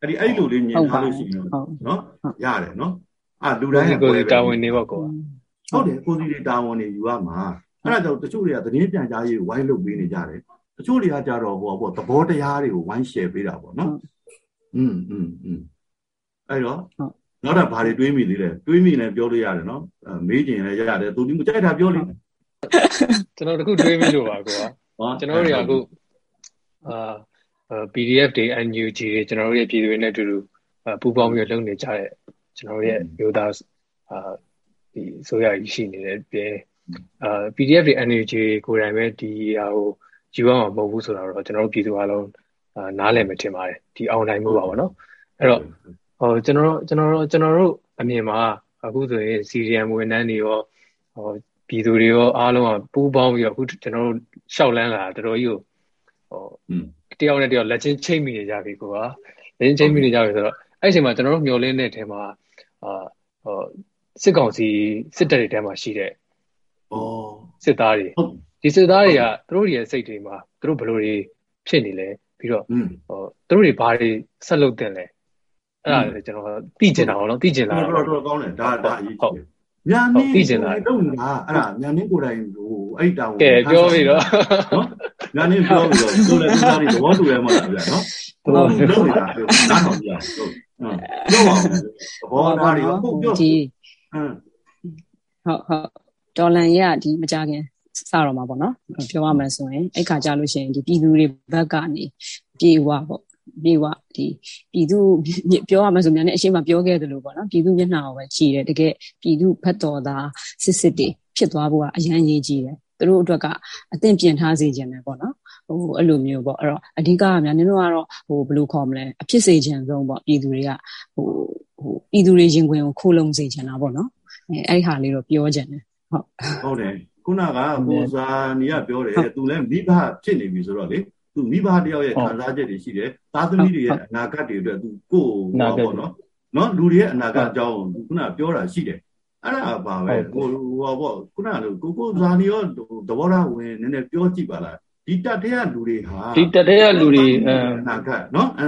အဲ့ဒီအဲ့လိုလေးမြင်ထားလို့ရှိရင်နော်ရတယ်နော်အာလူတိုင်းကိုယ်တာဝန်နေပေါ့ကော ဟုတ်တယ်ကိုစီတွေတာဝန်နေယူရမှာအဲ့ဒါကြောင့်တချို့တွေကသတင်းပြန်ကြားရေးကိုဝိုင်းလုပ်ပေးနေကြတယ်တချို့တွေကကြတော့ဟိုပေါ့သဘောတရားတွေကိုဝိုင်း share ပေးတာပေါ့နော်อืมอืมอืมအဲ့တော့နောက်တော့ဘာတွေတွေးမိသေးလဲတွေးမိလည်းပြောလို့ရတယ်နော်မေးကျင်လည်းရတယ်သူဒီမကြိုက်တာပြောလိမ့်မယ်ကျွန်တော်တခုတွေးမိလို့ပါကွာကျွန်တော်တွေကအခုအာ PDF တွေ NUG တွေကျွန်တော်တို့ရဲ့ပြည်သူတွေနဲ့အတူတူပူးပေါင်းပြီးလုပ်နေကြတဲ့ကျွန်တော်ရဲ့မျိုးသားအာ ဒီဆိုရကြီးရှိနေတယ်ပြင်အာ PDF တွေ energy ကိုယ်တိုင်ပဲဒီဟာကိုယူရမှာမဟုတ်ဘူးဆိုတော့ကျွန်တော်တို့ပြည်သူအလုံးအာနားလည်မထင်ပါတယ်ဒီအောင်နိုင်မှုပါပေါ့နော်အဲ့တော့ဟိုကျွန်တော်တို့ကျွန်တော်တို့ကျွန်တော်တို့အမြင်မှာအခုဆိုရင် CDM ဝန်ထမ်းတွေရောဟိုပြည်သူတွေရောအားလုံးကပူးပေါင်းပြီးတော့အခုကျွန်တော်တို့ရှောက်လန်းလာတော်တော်ကြီးကိုဟိုတယောက်နဲ့တယောက်လက်ချင်းချိတ်မိနေကြပြီကွာလက်ချင်းချိတ်မိနေကြပြီဆိုတော့အဲ့အချိန်မှာကျွန်တော်တို့မျောလင်းတဲ့အထက်မှာအာဟို စစ်ကောင်စီစစ်တပ်တွေထဲမှာရှိတဲ့ဩစစ်သားတွေဒီစစ်သားတွေကသူတို့ရဲ့စိတ်တွေမှာသူတို့ဘယ်လိုတွေဖြစ်နေလဲပြီးတော့ဟိုသူတို့တွေဘာတွေဆက်လုပ်တင်လဲအဲ့ဒါလည်းကျွန်တော်သိကျင်တာပေါ့နော်သိကျင်တာတော်တော်ကောင်းတယ်ဒါဒါအရေးကြီးတယ်ညာနေသိကျင်တာတော့ငါအဲ့ဒါညာနေကိုယ်တိုင်ဟိုအဲ့တောင်ကဲပြောပြီတော့နော်ညာနေပြောပြီးတော့သူလည်းသူသားတွေသဘောတူရဲမှာလားဗျာနော်တော်တော်လုပ်နေတာပြောနားထောင်ကြဟုတ်ပြောပါဦးသဘောသားတွေဟုတ်ပြောဒီ ဟမ်ဟုတ်ဟုတ်ဒေါ်လန်ရဒီမကြခင်စတော့မှာပေါ့နော်ပြောရမယ်ဆိုရင်အဲ့ခါကြလို့ရှိရင်ဒီပြည်သူတွေဘက်ကနေပြေဝပေါ့ပြေဝဒီပြည်သူပြောရမယ်ဆိုမြန်နဲ့အရှိမပြောခဲ့တယ်လို့ပေါ့နော်ပြည်သူမျက်နှာကိုပဲကြည်တယ်တကယ်ပြည်သူဖက်တော်သားစစ်စစ်တွေဖြစ်သွားဖို့ကအရန်ရေးကြီးတယ် သူတို့အတွက်ကအသင့်ပြင်ထားစေခြင်းပဲပေါ့နော်ဟိုအဲ့လိုမျိုးပေါ့အဲ့တော့အဓိကကများနင်တို့ကတော့ဟိုဘယ်လိုခေါ်မလဲအဖြစ်စေခြင်းဆုံးပေါ့ပြည်သူတွေကဟိုဟိုပြည်သူတွေရင်ခွင်ကိုခိုးလုံစေခြင်းတာပေါ့နော်အဲအဲ့ဒီဟာလေးတော့ပြောခြင်းတယ်ဟုတ်ဟုတ်တယ်ခုနကကိုစာနီကပြောတယ်သူလည်းမိဘဖြစ်နေပြီဆိုတော့လေသူမိဘတယောက်ရဲ့ခံစားချက်တွေရှိတယ်သားသမီးတွေရဲ့အနာဂတ်တွေအတွက်သူကိုယ်ဟောပေါ့နော်နော်လူတွေရဲ့အနာဂတ်အကြောင်းခုနပြောတာရှိတယ် အဲ့ဒါပါပဲဟိုဟောပေါ့ခုနကကိုကိုဇာနီရောသဘောထားဝင်နည်းနည်းပြောကြည့်ပါလားဒီတက်တဲ့လူတွေဟာဒီတက်တဲ့လူတွေအနာဂတ်နော်အဲ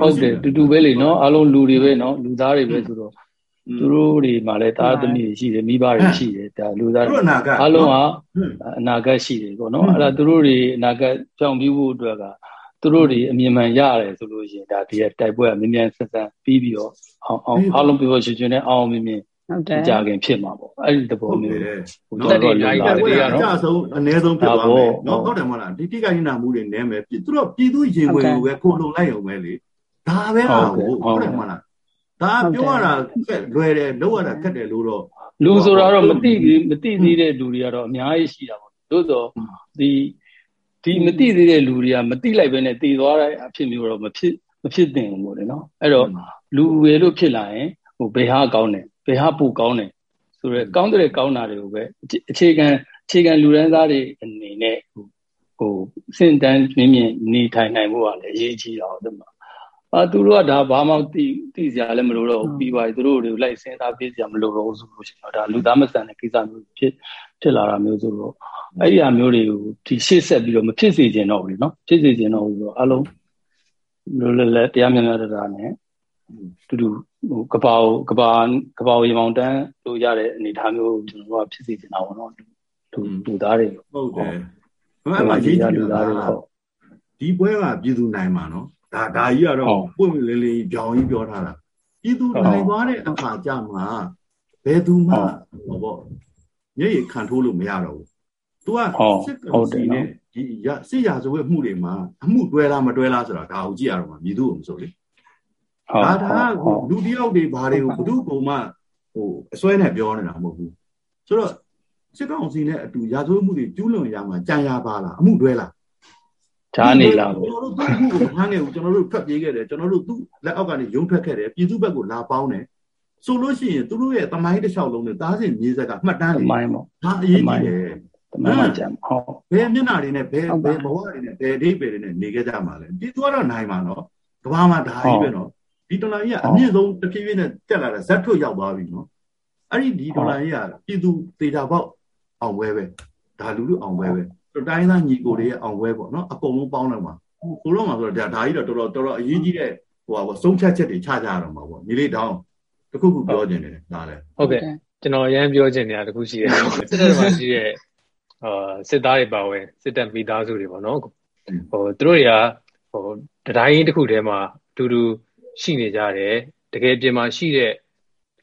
ဟုတ်တယ်တူတူပဲလေနော်အားလုံးလူတွေပဲနော်လူသားတွေပဲဆိုတော့သူတို့တွေမှာလည်းသားသမီးတွေရှိတယ်မိဘတွေရှိတယ်ဒါလူသားတွေအားလုံးကအနာဂတ်ရှိတယ်ပေါ့နော်အဲ့ဒါသူတို့တွေအနာဂတ်ကြောင်ပြီးဖို့အတွက်ကသူတို့တွေအမြင်မှန်ရတယ်ဆိုလို့ရှိရင်ဒါဒီတိုက်ပွဲကမြ мян ဆက်ဆန်းပြီးပြီးတော့အောင်အောင်အားလုံးပြောရှင်ရှင်နဲ့အောင်မြင်မြင် ဟုတ်တယ်ကြာခင်ဖြစ်မှာပေါ့အဲ့ဒီသဘောမျိုးဟိုတော့တော့လာတယ်ကအကြဆုံးအ ਨੇ ဆုံးဖြစ်သွားမယ်နော်ဟုတ်တယ်မဟုတ်လားဒီတိကညနာမှုတွေနည်းမယ်သူတို့ပြည်သူရင်ဝင်ကိုပဲခိုလုံလိုက်အောင်ပဲလေဒါပဲဟာဟုတ်တယ်မဟုတ်လားဒါပြောရတာလွယ်တယ်လုပ်ရတာခက်တယ်လို့တော့လူဆိုတာတော့မသိဘူးမသိသေးတဲ့လူတွေကတော့အများကြီးရှိတာပေါ့သို့တော့ဒီဒီမသိသေးတဲ့လူတွေကမသိလိုက်ပဲနဲ့တည်သွားတဲ့အဖြစ်မျိုးတော့မဖြစ်မဖြစ်သင့်ဘူးပေါ့လေနော်အဲ့တော့လူဝယ်လို့ဖြစ်လာရင်ဟိုဘယ်ဟာကောင်းတယ်ဘယ်ဟာပိုကောင်းတယ်ဆိုတော့ကောင်းတဲ့ကောင်းတာတွေကိုပဲအခြေခံအခြေခံလူရန်သားတွေအနေနဲ့ဟိုစင်တန်းမြင့်မြင့်နေထိုင်နိုင်ဖို့ကလည်းအရေးကြီးတာဟုတ်တယ်မအာသူတို့ကဒါဘာမှသိသိစရာလည်းမလိုတော့ဘူးပြီးပါပြီသူတို့တွေလိုက်စဉ်းစားပြစရာမလိုတော့ဘူးဆိုလို့ရှိရင်ဒါလူသားမဆန်တဲ့ကိစ္စမျိုးဖြစ်ဖြစ်လာတာမျိုးဆိုတော့အဲ့ဒီဟာမျိုးတွေကိုဒီရှေ့ဆက်ပြီးတော့မဖြစ်စေချင်တော့ဘူးလေနော်ဖြစ်စေချင်တော့ဘူးဆိုတော့အလုံးလူလည်းတရားမျက်နှာတရားနဲ့တူတူ ဟိုကပောကပါကပောရေမောင်တန်းလို့ရတဲ့အနေအထားမျိုးကျွန်တော်ကဖြစ်စေချင်တာပေါ့နော်လူလူသားတွေဟုတ်တယ်ဘာမှရေးကြလူသားတွေဟုတ်ဒီပွဲကပြည်သူနိုင်မှာနော်ဒါဒါကြီးကတော့ပွင့်လင်းလင်းကြောင်ကြီးပြောထားတာပြည်သူနိုင်သွားတဲ့အခါကြမှာဘယ်သူမှဟောပေါ့မျက်ရည်ခံထိုးလို့မရတော့ဘူး။ तू ကစစ်ကောင်စီနဲ့ဒီရစစ်ရာဇဝတ်မှုတွေမှာအမှုတွဲလားမတွဲလားဆိုတာဒါကိုကြည့်ရတော့မှာမြည်သူ့ကိုမဆိုလေ။ ဒါဒါကလူတယောက်တွေဘာတွေကိုဘု து ကုံမှဟိုအစွဲနဲ့ပြောနေတာမဟုတ်ဘူး။ဆိုတော့စစ်ကောင်စီနဲ့အတူရာဇဝတ်မှုတွေကျူးလွန်ရမှာကြံရပါလားအမှုတွဲလားဓာနေလားကျွန်တော်တို့သူ့ခုကိုမခံခဲ့ဘူးကျွန်တော်တို့ထွက်ပြေးခဲ့တယ်ကျွန်တော်တို့သူ့လက်အောက်ကနေရုံထွက်ခဲ့တယ်ပြည်သူဘက်ကိုလာပေါင်းတယ်ဆိုလို့ရှိရင်သူတို့ရဲ့တမိုင်းတစ်လျှောက်လုံးနဲ့တားစင်မြေဆက်ကမှတ်တမ်းလေတမိုင်းပေါ့ဒါအရေးကြီးတယ်တမိုင်းမှကြံဟုတ်ဘယ်မျက်နှာတွေနဲ့ဘယ်ဘယ်ဘဝတွေနဲ့ဘယ်ဒိတ်ပယ်တွေနဲ့နေခဲ့ကြမှာလဲပြည်သူကတော့နိုင်မှာနော်ကဘာမှာဒါကြီးပဲနော် ဒီဒေါ်လာကြီးကအမြင့်ဆုံးတစ်ဖြည်းဖြည်းနဲ့တက်လာတဲ့ဇက်ထွတ်ရောက်သွားပြီနော်အဲ့ဒီဒီဒေါ်လာကြီးကပြည်သူတေတာပေါက်အောင်ပွဲပဲဒါလူလူအောင်ပွဲပဲတိုင်းသားညီကိုတွေရဲ့အောင်ပွဲပေါ့နော်အကုန်လုံးပေါင်းလိုက်မှာကိုတော့မှာဆိုတော့ဒါဒါကြီးတော့တော်တော်တော်တော်အရေးကြီးတဲ့ဟိုပါဆုံးဖြတ်ချက်တွေချကြရတော့မှာပေါ့ညီလေးတောင်းတခုခုပြောခြင်းတယ်ဒါလည်းဟုတ်ကဲ့ကျွန်တော်အရင်ပြောခြင်းနေတာတခုရှိတယ်စစ်တပ်မှာရှိတဲ့အာစစ်သားတွေပါဝင်စစ်တပ်မိသားစုတွေပေါ့နော်ဟိုသူတို့တွေကဟိုတတိုင်းတစ်ခုထဲမှာအတူတူ ရှိနေကြတယ်တကယ်ပြင်မှာရှိတဲ့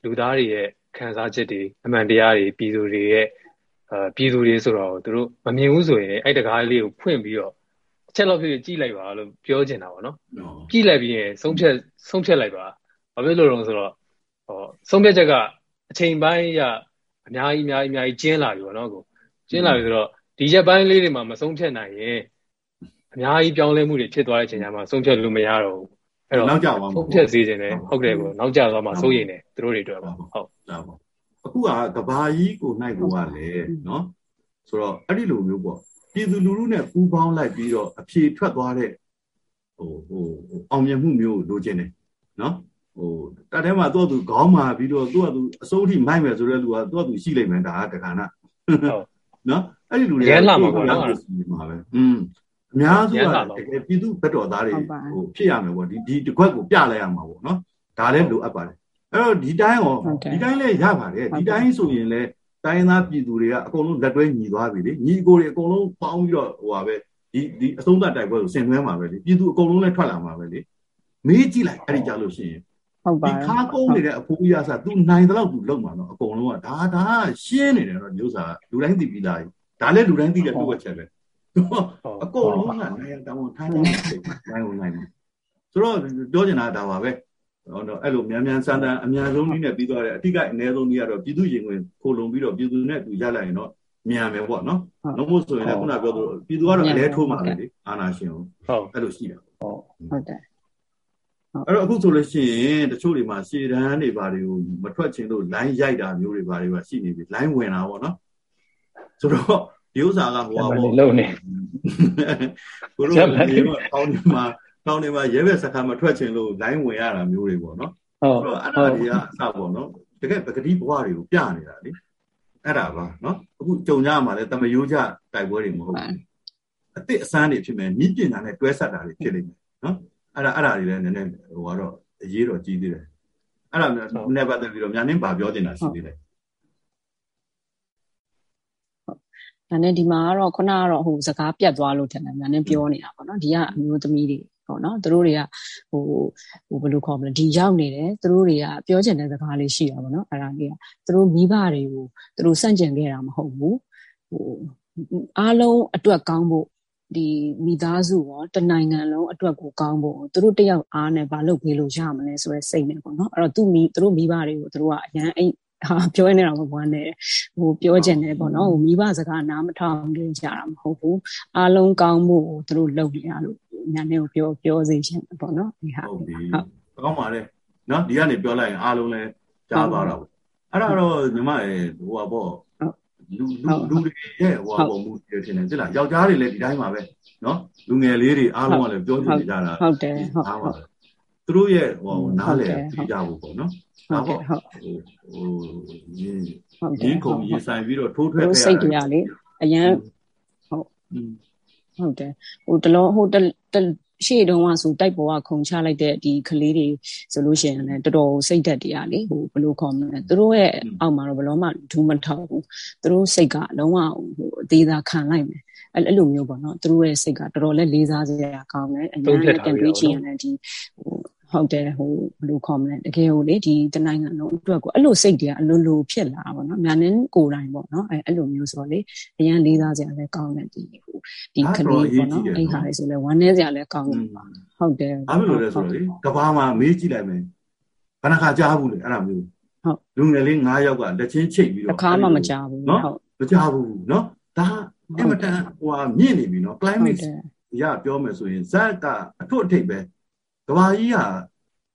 လူသားတွေရဲ့ခံစားချက်တွေအမှန်တရားတွေပြည်သူတွေရဲ့အာပြည်သူတွေဆိုတော့သူတို့မမြင်ဘူးဆိုရင်အဲ့တကားလေးကိုဖွင့်ပြီးတော့အချက်လောက်ဖြစ်ကြည့်လိုက်ပါလို့ပြောချင်တာပေါ့နော်ကြည့်လိုက်ပြီးရင်ဆုံးဖြတ်ဆုံးဖြတ်လိုက်ပါဘာဖြစ်လို့လဲဆိုတော့ဟောဆုံးဖြတ်ချက်ကအချိန်ပိုင်းရအများကြီးအများကြီးအများကြီးကျင်းလာပြီပေါ့နော်ကိုကျင်းလာပြီဆိုတော့ဒီရက်ပိုင်းလေးတွေမှာမဆုံးဖြတ်နိုင်ရင်အများကြီးပြောင်းလဲမှုတွေဖြစ်သွားတဲ့အချိန်ကျမှဆုံးဖြတ်လို့မရတော့ဘူး အဲ့တော့နောက်ကျသွားမှာဆုံးဖြတ်စေခြင်းလည်းဟုတ်တယ်ကိုနောက်ကျသွားမှာစိုးရိမ်တယ်သူတို့တွေအတွက်ပါဟုတ်ဒါပေါ့အခုကကဘာကြီးကိုနိုင်ကိုကလည်းနော်ဆိုတော့အဲ့ဒီလိုမျိုးပေါ့ပြည်သူလူထုနဲ့ပူးပေါင်းလိုက်ပြီးတော့အဖြေထွက်သွားတဲ့ဟိုဟိုအောင်မြင်မှုမျိုးလိုချင်တယ်နော်ဟိုတတ်ထဲမှာသူ့သူခေါင်းမာပြီးတော့သူ့သူအစိုးထိမိုက်မယ်ဆိုတဲ့လူကသူ့သူရှိလိမ့်မယ်ဒါကတခါနာဟုတ်နော်အဲ့ဒီလူတွေရဲလာမှာပေါ့နော်မှာပဲอืม အများစုကတကယ်ပြည်သူဘက်တော်သားတွေဟိုဖြစ်ရမယ်ပေါ့ဒီဒီတစ်ခွက်ကိုပြလိုက်ရမှာပေါ့နော်ဒါလည်းလိုအပ်ပါတယ်အဲ့တော့ဒီတိုင်းရောဒီတိုင်းလည်းရပါတယ်ဒီတိုင်းဆိုရင်လည်းတိုင်းသားပြည်သူတွေကအကုန်လုံးလက်တွဲညီသွားပြီလေညီကိုတွေအကုန်လုံးပေါင်းပြီးတော့ဟိုပါပဲဒီဒီအဆုံးသတ်တိုက်ပွဲကိုဆင်နွှဲမှာပဲလေပြည်သူအကုန်လုံးလည်းထွက်လာမှာပဲလေမေးကြည့်လိုက်အဲ့ဒီကြလို့ရှိရင်ဟုတ်ပါဒီခါကုန်းနေတဲ့အဖိုးကြီးအစား तू နိုင်တဲ့လောက် तू လုံမှာတော့အကုန်လုံးကဒါဒါရှင်းနေတယ်တော့ဒီဥစ္စာလူတိုင်းသိပြီးသားကြီးဒါလည်းလူတိုင်းသိတဲ့တူဝက်ချက်ပဲ အကုန်လုံးကနိုင်တောင်းထားတယ်နိုင်ဝင်နိုင်မှာဆိုတော့ပြောချင်တာဒါပါပဲဟောတော့အဲ့လိုမြန်မြန်ဆန်းဆန်းအများဆုံးနည်းနဲ့ပြီးသွားတယ်အတိကအနည်းဆုံးနည်းကတော့ပြည်သူရင်ဝင်ခိုလုံပြီးတော့ပြည်သူနဲ့သူရလိုက်ရင်တော့မြန်မယ်ပေါ့နော်လုံးမို့ဆိုရင်လည်းခုနပြောသလိုပြည်သူကတော့အလဲထိုးမှာပဲလေအာနာရှင်ဟုတ်အဲ့လိုရှိတာဟုတ်ဟုတ်တယ်အဲ့တော့အခုဆိုလို့ရှိရင်တချို့တွေမှာရှည်တန်းတွေဘာတွေကိုမထွက်ချင်လို့ line ရိုက်တာမျိုးတွေဘာတွေပါရှိနေပြီ line ဝင်တာပေါ့နော်ဆိုတော့ ဒီဥစ္စာကဟိုပါပေါ့လုံးနေကိုတို့ဒီမှာအောင်းဒီမှာတောင်းနေမှာရဲဘက်စခါမထွက်ချင်လို့ line ဝင်ရတာမျိုးတွေပေါ့နော်ဟုတ်တော့အဲ့ဒါတွေကအစပေါ့နော်တကယ်ပကတိဘဝတွေကိုပြနေတာလေအဲ့ဒါပါနော်အခုကြုံကြမှာလဲတမယိုးကြတိုက်ပွဲတွေမဟုတ်ဘူးအစ်စ်အစမ်းတွေဖြစ်မယ်မြင့်ပြင်တာနဲ့တွဲဆက်တာတွေဖြစ်လိမ့်မယ်နော်အဲ့ဒါအဲ့ဒါတွေလည်းနည်းနည်းဟိုကတော့အရေးတော်ကြီးသေးတယ်အဲ့ဒါနဲ့ပတ်သက်ပြီးတော့ညာနင်းပါပြောတင်တာရှိသေးတယ် ဒါနဲ့ဒီမှာကတော့ခုနကတော့ဟိုစကားပြတ်သွားလို့ထင်တယ်ညာနဲ့ပြောနေတာပေါ့နော်ဒီကအမျိုးသမီးတွေပေါ့နော်သူတို့တွေကဟိုဟိုဘယ်လိုခေါ်မလဲဒီရောက်နေတယ်သူတို့တွေကပြောချင်တဲ့စကားလေးရှိတာပေါ့နော်အဲ့ဒါလေးကသူတို့မိဘတွေကိုသူတို့စန့်ကျင်ခဲ့တာမဟုတ်ဘူးဟိုအားလုံးအတွက်ကောင်းဖို့ဒီမိသားစုရောတနိုင်ငံလုံးအတွက်ကိုကောင်းဖို့သူတို့တယောက်အားနဲ့ဘာလုပ်ပေးလို့ရမလဲဆိုတဲ့စိတ်နဲ့ပေါ့နော်အဲ့တော့သူမိသူတို့မိဘတွေကိုသူတို့ကအရန်အဲ့ ဟာပြောနေတော့ဘွားနေဟိုပြောချင်တယ်ပေါ့နော်ဟိုမိဘစကားနားမထောင်ကြကြတာမဟုတ်ဘူးအားလုံးကောင်းဖို့သူတို့လုပ်နေရလို့ညာနေကိုပြောပြောစေချင်ပေါ့နော်ဒီဟာဟုတ်ပြီကောင်းပါလေနော်ဒီကနေပြောလိုက်ရင်အားလုံးလည်းကြားသွားတော့အဲ့ဒါတော့ညီမရေဟိုပါပေါ့လူလူလူတွေရဲ့ဟိုဟာပုံမှုတွေထင်တယ်သိလားယောက်ျားတွေလည်းဒီတိုင်းပါပဲနော်လူငယ်လေးတွေအားလုံးကလည်းပြောချင်နေကြတာဟုတ်တယ်ဟုတ်ပါ သူတို့ရဲ့ဟိုနားလည်သိကြဖို့ပေါ့နော်ဟုတ်ကဲ့ဟုတ်ဟိုဟိုရင်းရင်းကုန်ရေးဆိုင်ပြီးတော့ထိုးထွက်ခဲ့ရစိတ်တရားလေအရန်ဟုတ်ဟုတ်တယ်ဟိုတလုံးဟိုတရှေ့တုန်းကဆိုတိုက်ပေါ်ကခုံချလိုက်တဲ့ဒီကလေးတွေဆိုလို့ရှိရင်လည်းတော်တော်စိတ်ဓာတ်တရားလေဟိုဘယ်လိုခေါ်မလဲသူတို့ရဲ့အောက်မှာတော့ဘယ်လို့မှဒူးမထောက်ဘူးသူတို့စိတ်ကလုံးဝဟိုအသေးသာခံလိုက်မယ်အဲ့အဲ့လိုမျိုးပေါ့နော်သူတို့ရဲ့စိတ်ကတော်တော်လေးလေးစားစရာကောင်းတယ်အများကြီးတန်တွေးချင်ရတယ်ဒီဟို ဟုတ်တယ်ဟိုဘယ်လိုခေါ်မလဲတကယ်ကိုလေဒီတနိုင်ငံလုံးအတွက်ကိုအဲ့လိုစိတ်တွေကအလိုလိုဖြစ်လာပါတော့။မြန်နင်းကိုယ်တိုင်ပေါ့နော်အဲ့အဲ့လိုမျိုးဆိုတော့လေအရန်လေးစားစရာလည်းကောင်းတယ်ဒီဟိုဒီကလေးပေါ့နော်အဲ့ဟာလေးဆိုလဲဝမ်းနည်းစရာလည်းကောင်းတယ်ပါဟုတ်တယ်။ဘာလို့လဲဆိုတော့လေကဘာမှာမေးကြည့်လိုက်မယ်။ဘယ်နှခါကြားဘူးလေအဲ့ဒါမျိုး။ဟုတ်လူငယ်လေး9ယောက်ကလက်ချင်းချိတ်ပြီးတော့တစ်ခါမှမကြားဘူးနော်မကြားဘူးနော်ဒါအင်မတန်ဟိုမြင့်နေပြီနော် climate ရပြောမယ်ဆိုရင်ဇက်ကအထွတ်အထိပ်ပဲ ကဘာကြီးဟာ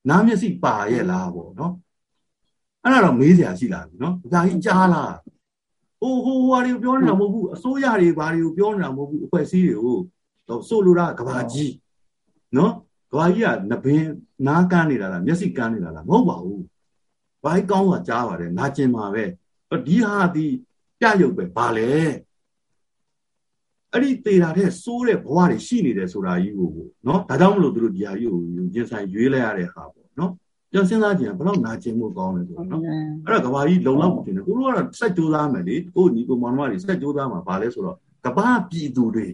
နားမျက်စိပါရဲ့လားပေါ့နော်အဲ့ဒါတော့မေးစရာရှိလာပြီနော်ဒါကြီးကြားလားဟိုဟိုဟာတွေပြောနေတာမဟုတ်ဘူးအစိုးရတွေဘာတွေကိုပြောနေတာမဟုတ်ဘူးအဖွဲ့အစည်းတွေကိုတော့ဆိုလိုတာကဘာကြီးနော်ကဘာကြီးကနဘင်းနားကန်းနေတာလားမျက်စိကန်းနေတာလားမဟုတ်ပါဘူးဘာကြီးကောင်းစွာကြားပါတယ်နာကျင်ပါပဲဒီဟာဒီပြရုပ်ပဲဘာလဲ အဲ့ဒီသေတာတဲ့စိုးတဲ့ဘဝတွေရှိနေတယ်ဆိုတာကြီးကိုနော်ဒါကြောင့်မလို့သူတို့ဒီဟာကြီးကိုရင်ဆိုင်ရွေးလိုက်ရတဲ့ဟာပေါ့နော်ပြန်စဉ်းစားကြည့်ရင်ဘယ်တော့နာကျင်မှုကောင်းလဲဆိုတော့နော်အဲ့တော့ကဘာကြီးလုံလောက်မှုတင်တယ်ကိုတို့ကတော့စက်ကြိုးစားမယ်လေကိုညီကိုမောင်မတွေစက်ကြိုးစားမှာဘာလဲဆိုတော့ကဘာပြည်သူတွေ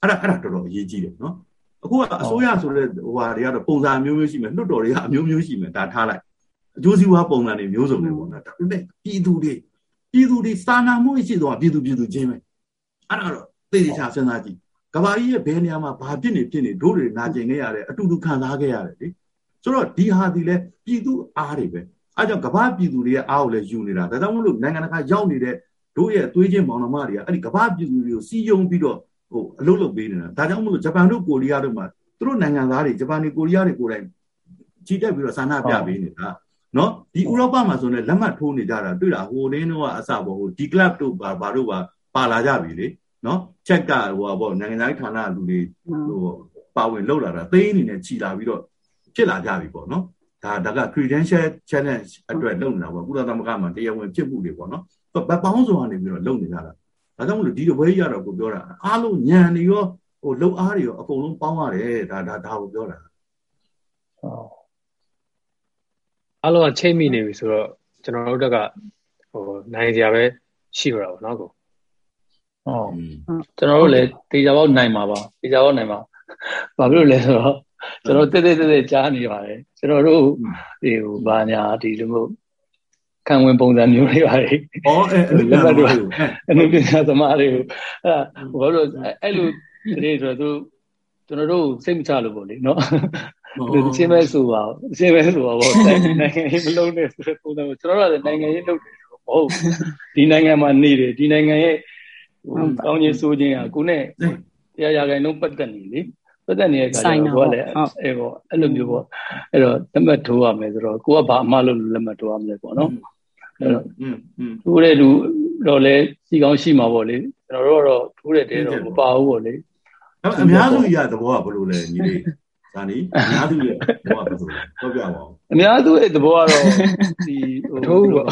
အဲ့ဒါအဲ့ဒါတော်တော်အရေးကြီးတယ်နော်အခုကအစိုးရဆိုတဲ့ဟိုဟာတွေကတော့ပုံစံမျိုးမျိုးရှိမယ်လွတ်တော်တွေကအမျိုးမျိုးရှိမယ်ဒါထားလိုက်အကျိုးစီးပွားပုံစံတွေမျိုးစုံတွေပေါ့နော်ဒါပေမဲ့ပြည်သူတွေပြည်သူတွေစာနာမှုရှိတော့ပြည်သူပြည်သူချင်းပဲအဲ့ဒါတော့ သေချာစဉ်းစားကြည့်ကဘာကြီးရဲ့ဘယ်နေရာမှာဘာဖြစ်နေဖြစ်နေတို့တွေနာကျင်ခဲ့ရတယ်အတူတူခံစားခဲ့ရတယ်လေဆိုတော့ဒီဟာဒီလဲပြည်သူအားတွေပဲအဲကြောင့်ကဘာပြည်သူတွေရဲ့အားကိုလည်းယူနေတာဒါကြောင့်မလို့နိုင်ငံတကာရောက်နေတဲ့တို့ရဲ့သွေးချင်းမောင်နှမတွေကအဲ့ဒီကဘာပြည်သူတွေကိုစီယုံပြီးတော့ဟဟိုအလုပ်လုပ်ပေးနေတာဒါကြောင့်မလို့ဂျပန်တို့ကိုရီးယားတို့မှာသူတို့နိုင်ငံသားတွေဂျပန်တွေကိုရီးယားတွေကိုယ်တိုင်ကြီးတက်ပြီးတော့ဆန္ဒပြပေးနေတာနော်ဒီဥရောပမှာဆိုရင်လက်မှတ်ထိုးနေကြတာတွေ့တာဟိုတင်းတော့အစပေါ့ဟိုဒီ club တို့ဘာဘာတို့ပါပါလာကြပြီလေ နော်ချက်ကဟိုပေါ့နိုင်ငံသားဌာနလူတွေဟိုပါဝင်လောက်လာတာသိအနေနဲ့ခြီလာပြီးတော့ဖြစ်လာကြပြီပေါ့နော်ဒါဒါက credential challenge အတွက်လုပ်နေတာပေါ့ကုလသမဂ္ဂမှာတရားဝင်ဖြစ်မှုတွေပေါ့နော်ဘပေါင်းစုံကနေပြီးတော့လုပ်နေကြတာဒါကြောင့်မလို့ဒီတပွဲကြီးရတော့ကိုပြောတာအားလုံးညံနေရောဟိုလှုပ်အားတွေရောအကုန်လုံးပေါင်းရတယ်ဒါဒါဒါကိုပြောတာဟုတ်အားလုံးကချိန်မိနေပြီဆိုတော့ကျွန်တော်တို့တက်ကဟိုနိုင်ကြပဲရှိတော့တာပေါ့နော်ကို ဟုတ်ကျွန်တော်တို့လည်းတေချာပေါက်နိုင်မှာပါတေချာပေါက်နိုင်မှာဘာဖြစ်လို့လဲဆိုတော့ကျွန်တော်တက်တက်တက်တက်ကြားနေပါတယ်ကျွန်တော်တို့ဒီဟိုဘာညာဒီလိုမျိုးခံဝင်ပုံစံမျိုးတွေပါလေ။အော်အဲ့လက်မှတ်တွေအဲ့လိုပညာသမားတွေကိုအဲ့ဘာလို့အဲ့လိုတွေဆိုတော့ကျွန်တော်တို့စိတ်မချလို့ပေါ့လေနော်ဒီချင်းပဲဆိုပါအချင်းပဲဆိုပါပေါ့နိုင်ငံရေးမလုံးနဲ့ဆိုတဲ့ပုံစံကိုကျွန်တော်တို့ကနိုင်ငံရေးလုပ်တယ်ဟုတ်ဒီနိုင်ငံမှာနေတယ်ဒီနိုင်ငံရဲ့ ကောင်းခြင်းဆိုးခြင်းကကိုနဲ့တရားရဂိုင်လုံးပတ်သက်နေလေပတ်သက်နေတဲ့အခါကျတော့လည်းအဲပေါ့အဲ့လိုမျိုးပေါ့အဲ့တော့လက်မှတ်ထိုးရမယ်ဆိုတော့ကိုကဘာအမှားလို့လက်မှတ်ထိုးရမလဲပေါ့နော်အဲ့တော့ထိုးတဲ့လူတော့လည်းစီကောင်းရှိမှာပေါ့လေကျွန်တော်တို့ကတော့ထိုးတဲ့တဲတော့မပါဘူးပေါ့လေအများစုရသဘောကဘယ်လိုလဲညီလေးဇာနီအများစုရဲ့သဘောကဘယ်လိုလဲပြောပြပါဦးအများစုရဲ့သဘောကတော့ဒီဟိုထိုးပေါ့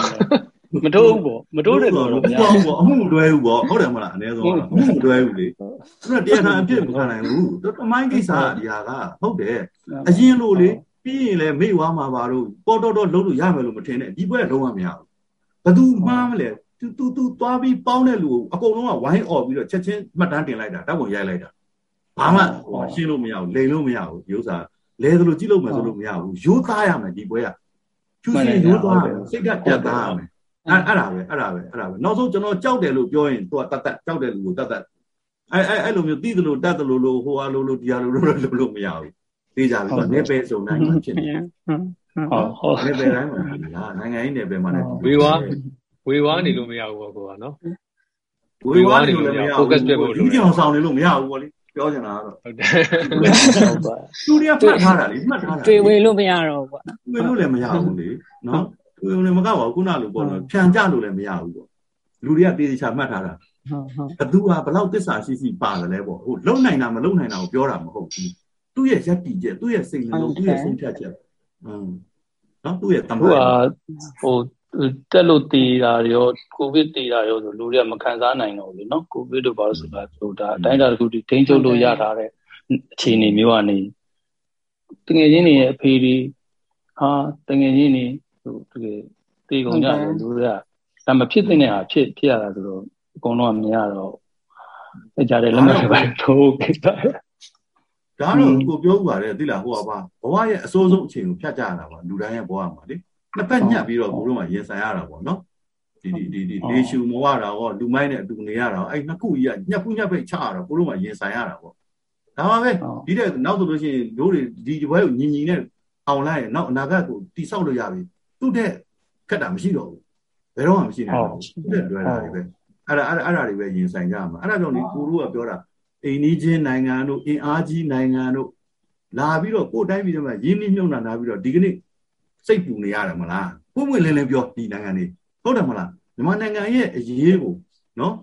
မတိုးဘူးပေါ့မတိုးတဲ့တော့မများဘူးပေါ့အမှုမတွဲဘူးပေါ့ဟုတ်တယ်မလားအနည်းဆုံးအမှုမတွဲဘူးလေအဲ့တော့တရားခံအပြစ်မခံနိုင်ဘူးတမိုင်းကိစ္စဒီဟာကဟုတ်တယ်အရင်လိုလေပြီးရင်လည်းမိဝါမှာပါတော့ပေါ်တော်တော်လုံးလို့ရမယ်လို့မထင်နဲ့ဒီဘက်လုံးဝမရဘူးဘသူမှားမလဲသူသူသူသွားပြီးပေါင်းတဲ့လူကိုအကုန်လုံးကဝိုင်းអော်ပြီးတော့ချက်ချင်းမှတ်တမ်းတင်လိုက်တာတောက်ပုံရိုက်လိုက်တာဘာမှဟိုရှင်းလို့မရဘူးလိန်လို့မရဘူးဒီဥစ္စာလဲသလိုကြည့်လို့မယ်ဆိုလို့မရဘူးရိုးသားရမယ်ဒီပွဲကကျူးစီရိုးသားစိတ်ကပြတ်သားရမယ် အဲ့အဲ့ဒါပဲအဲ့ဒါပဲအဲ့ဒါပဲနောက်ဆုံးကျွန်တော်ကြောက်တယ်လို့ပြောရင်သူကတတ်တတ်ကြောက်တယ်လူကိုတတ်တတ်အဲ့အဲ့အဲ့လိုမျိုးသိသလိုတတ်သလိုလိုဟိုအားလိုလိုဒီအားလိုလိုလို့လို့မရဘူးသိကြပြီဆိုနေပဲစုံနိုင်မှာဖြစ်နေဟုတ်ဟုတ်နေပဲတိုင်းမှာဟာနိုင်ငံရေးနေပဲမှာလည်းဝေဝါဝေဝါနေလို့မရဘူးပေါ့ကွာနော်ဝေဝါနေလို့မရဘူး focus ပြဖို့လူကြောင်ဆောင်နေလို့မရဘူးပေါ့လေပြောချင်တာကတော့ဟုတ်တယ်ဟုတ်ပါသူတွေကမှတ်ထားတာလေမှတ်ထားတာတွေ့ဝင်လို့မရတော့ဘူးပေါ့တွေ့လို့လည်းမရဘူးလေနော်တွေ့ဝင်လည်း မကပါဘူးခုနလိုပေါ့နော်ဖြန်ကြလို့လည်းမရဘူးပေါ့လူတွေကတေးသေးချာမှတ်ထားတာဟုတ်ဟုတ်ဘသူဟာဘလောက်တစ္ဆာရှိရှိပါတယ်လဲပေါ့ဟိုလုံနိုင်တာမလုံနိုင်တာကိုပြောတာမဟုတ်ဘူးသူ့ရဲ့ရက်တီချက်သူ့ရဲ့စိတ်နှလုံးသူ့ရဲ့ဆုံးဖြတ်ချက်อืมနော်သူ့ရဲ့တမန်ဟိုဟိုတက်လို့တည်တာရောကိုဗစ်တည်တာရောဆိုလူတွေကမခံစားနိုင်တော့ဘူးเนาะကိုဗစ်တို့ဘာလို့ဆိုတာဆိုဒါအတိုင်းအတာတစ်ခုထိထိန်းချုပ်လို့ရထားတဲ့အခြေအနေမျိုးကနေတငယ်ချင်းတွေရဲ့အဖေတွေဟာတငယ်ချင်းတွေ ဟိုတကယ်တေကုန်ကြတယ်လူတွေကဒါမဖြစ်တဲ့ဟာဖြစ်ဖြစ်ရတာဆိုတော့အကုန်လုံးကမရတော့အကြတဲ့လက်မှတ်ပဲထိုးခဲ့တာဒါတော့ကိုပြောဥပါတယ်သိလားဟိုပါဘဝရဲ့အစိုးဆုံးအချိန်ကိုဖြတ်ကြရတာပါလူတိုင်းရဲ့ဘဝမှာလေနှစ်ပတ်ညှပ်ပြီးတော့ကိုတို့မှရင်ဆိုင်ရတာပေါ့နော်ဒီဒီဒီဒီလေရှူမဝတာရောလူမိုင်းနဲ့အတူနေရတာအဲ့နှစ်ခုကြီးကညှပ်ခုညှပ်ဖိတ်ချရတော့ကိုတို့မှရင်ဆိုင်ရတာပေါ့ဒါပါပဲဒီတဲ့နောက်ဆိုလို့ရှိရင်တို့တွေဒီဘွဲကိုညီညီနဲ့အောင်လိုက်ရင်နောက်အနာဂတ်ကိုတိဆောက်လို့ရပြီ သူ့တဲ့ခက်တာမရှိတော့ဘူးဘယ်တော့မှမရှိနိုင်ဘူးသူ့တဲ့လွယ်တာတွေပဲအဲ့ဒါအဲ့ဒါအဲ့ဒါတွေပဲရင်ဆိုင်ကြမှာအဲ့ဒါကြောင့်ဒီကိုတို့ကပြောတာအိမ်နီးချင်းနိုင်ငံတို့အင်အားကြီးနိုင်ငံတို့လာပြီးတော့ကိုယ်တိုင်းပြည်တွေမှာရင်းနှီးမြှုပ်နှံလာပြီးတော့ဒီကနေ့စိတ်ပူနေရတယ်မလားပွင့်ပွင့်လင်းလင်းပြောဒီနိုင်ငံတွေဟုတ်တယ်မလားမြန်မာနိုင်ငံရဲ့အရေးကိုနော်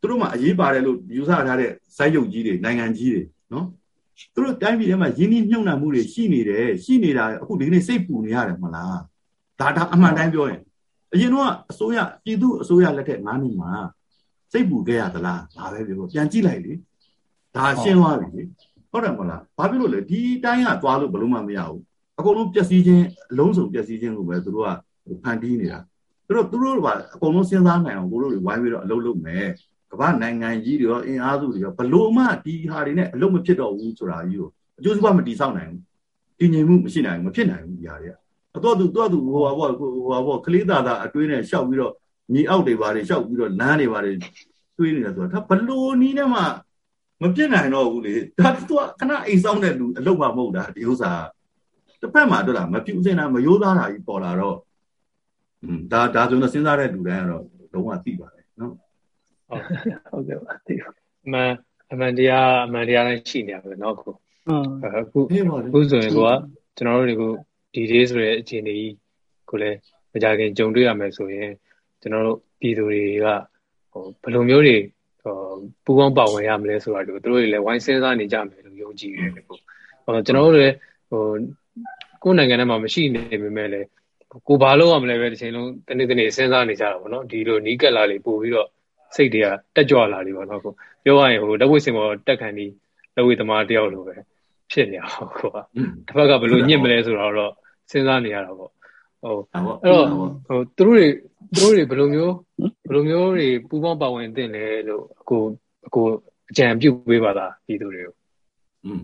သူတို့မှအရေးပါတယ်လို့ယူဆထားတဲ့စိုက်ရုပ်ကြီးတွေနိုင်ငံကြီးတွေနော် သူတို့တိုင်းပြည်ထဲမှာရင်းနှီးမြှုပ်နှံမှုတွေရှိနေတယ်ရှိနေတာအခုဒီကနေ့စိတ်ပူနေရတယ်မလားဒါဒါအမှန်တိုင်းပြောရင်အရင်တော့အစိုးရပြည်သူအစိုးရလက်ထက်9နှစ်မှာစိတ်ပူခဲ့ရသလားဒါပဲပြောပြန်ကြည့်လိုက်လေဒါရှင်းသွားပြီလေဟုတ်တယ်မလားဘာဖြစ်လို့လဲဒီတိုင်းကသွားလို့ဘလို့မှမရဘူးအကုန်လုံးပျက်စီးခြင်းအလုံးစုံပျက်စီးခြင်းကိုပဲသူတို့ကဖန်တီးနေတာသူတို့သူတို့ကအကုန်လုံးစဉ်းစားနိုင်အောင်ကိုတို့တွေဝိုင်းပြီးတော့အလုပ်လုပ်မယ်က မ္ဘာနိုင်ငံကြီးတွေရောအင်အားစုတွေရောဘလို့မှဒီဟာတွေနဲ့အလုပ်မဖြစ်တော့ဘူးဆိုတာကြီးကိုအကျိုးစီးပွားမတည်ဆောက်နိုင်ဘူးတည်ငြိမ်မှုမရှိနိုင်ဘူးမဖြစ်နိုင်ဘူးဒီဟာတွေကအတော့သူတော့သူဟိုဟာဘောဟိုဟာဘောကလေးသားသားအတွင်းနဲ့ရှောက်ပြီးတော့ညီအောက်တွေဘာတွေရှောက်ပြီးတော့လမ်းတွေဘာတွေတွေးနေတယ်ဆိုတာဒါဘလို့နီးနဲ့မှမပြစ်နိုင်တော့ဘူးလေဒါသူကခဏအိမ်ဆောင်တဲ့လူအလုပ်မှမဟုတ်တာဒီဥစ္စာတစ်ဖက်မှာတွေ့လားမပြူစင်တာမရိုးသားတာကြီးပေါ်လာတော့อืมဒါဒါဆိုတော့စဉ်းစားတဲ့လူတိုင်းကတော့လုံးဝသိပါတယ်နော် ဟုတ်ကဲ့ပါသိပါ အမှန်အမှန်တရားအမှန်တရားတိုင်းရှိနေရပဲเนาะကိုအခုအခုဆိုရင်ကိုကကျွန်တော်တို့တွေကဒီ day ဆိုတဲ့အခြေအနေကြီးကိုလည်းမကြခင်ကြုံတွေ့ရမယ်ဆိုရင်ကျွန်တော်တို့ပြည်သူတွေကဟိုဘယ်လိုမျိုးတွေဟိုပူပေါင်းပါဝင်ရမလဲဆိုတာတို့တို့တွေလည်းဝိုင်းစဉ်းစားနေကြမယ်လို့ယုံကြည်ရတယ်ကိုဟိုကျွန်တော်တို့လည်းဟိုကိုယ်နိုင်ငံထဲမှာမရှိနေပေမဲ့လည်းကိုဘာလို့ရမလဲပဲတစ်ချိန်လုံးတနေ့တနေ့စဉ်းစားနေကြတာပေါ့နော်ဒီလိုနီးကပ်လာလေပို့ပြီးတော့ စိတ်တွေကတက်ကြွလာလေပေါ့နော်ကိုပြောရရင်ဟိုလက်ဝတ်စင်ပေါ်တက်ခံပြီးလက်ဝတ်သမားတယောက်လိုပဲဖြစ်နေအောင်ကိုကတစ်ဖက်ကဘယ်လိုညစ်မလဲဆိုတော့စဉ်းစားနေရတာပေါ့ဟုတ်အဲ့တော့ဟိုသူတို့တွေသူတို့တွေဘယ်လိုမျိုးဘယ်လိုမျိုးတွေပူပေါင်းပါဝင်သင့်လဲလို့အခုအခုအကြံပြုပေးပါလားပြည်သူတွေကိုอืม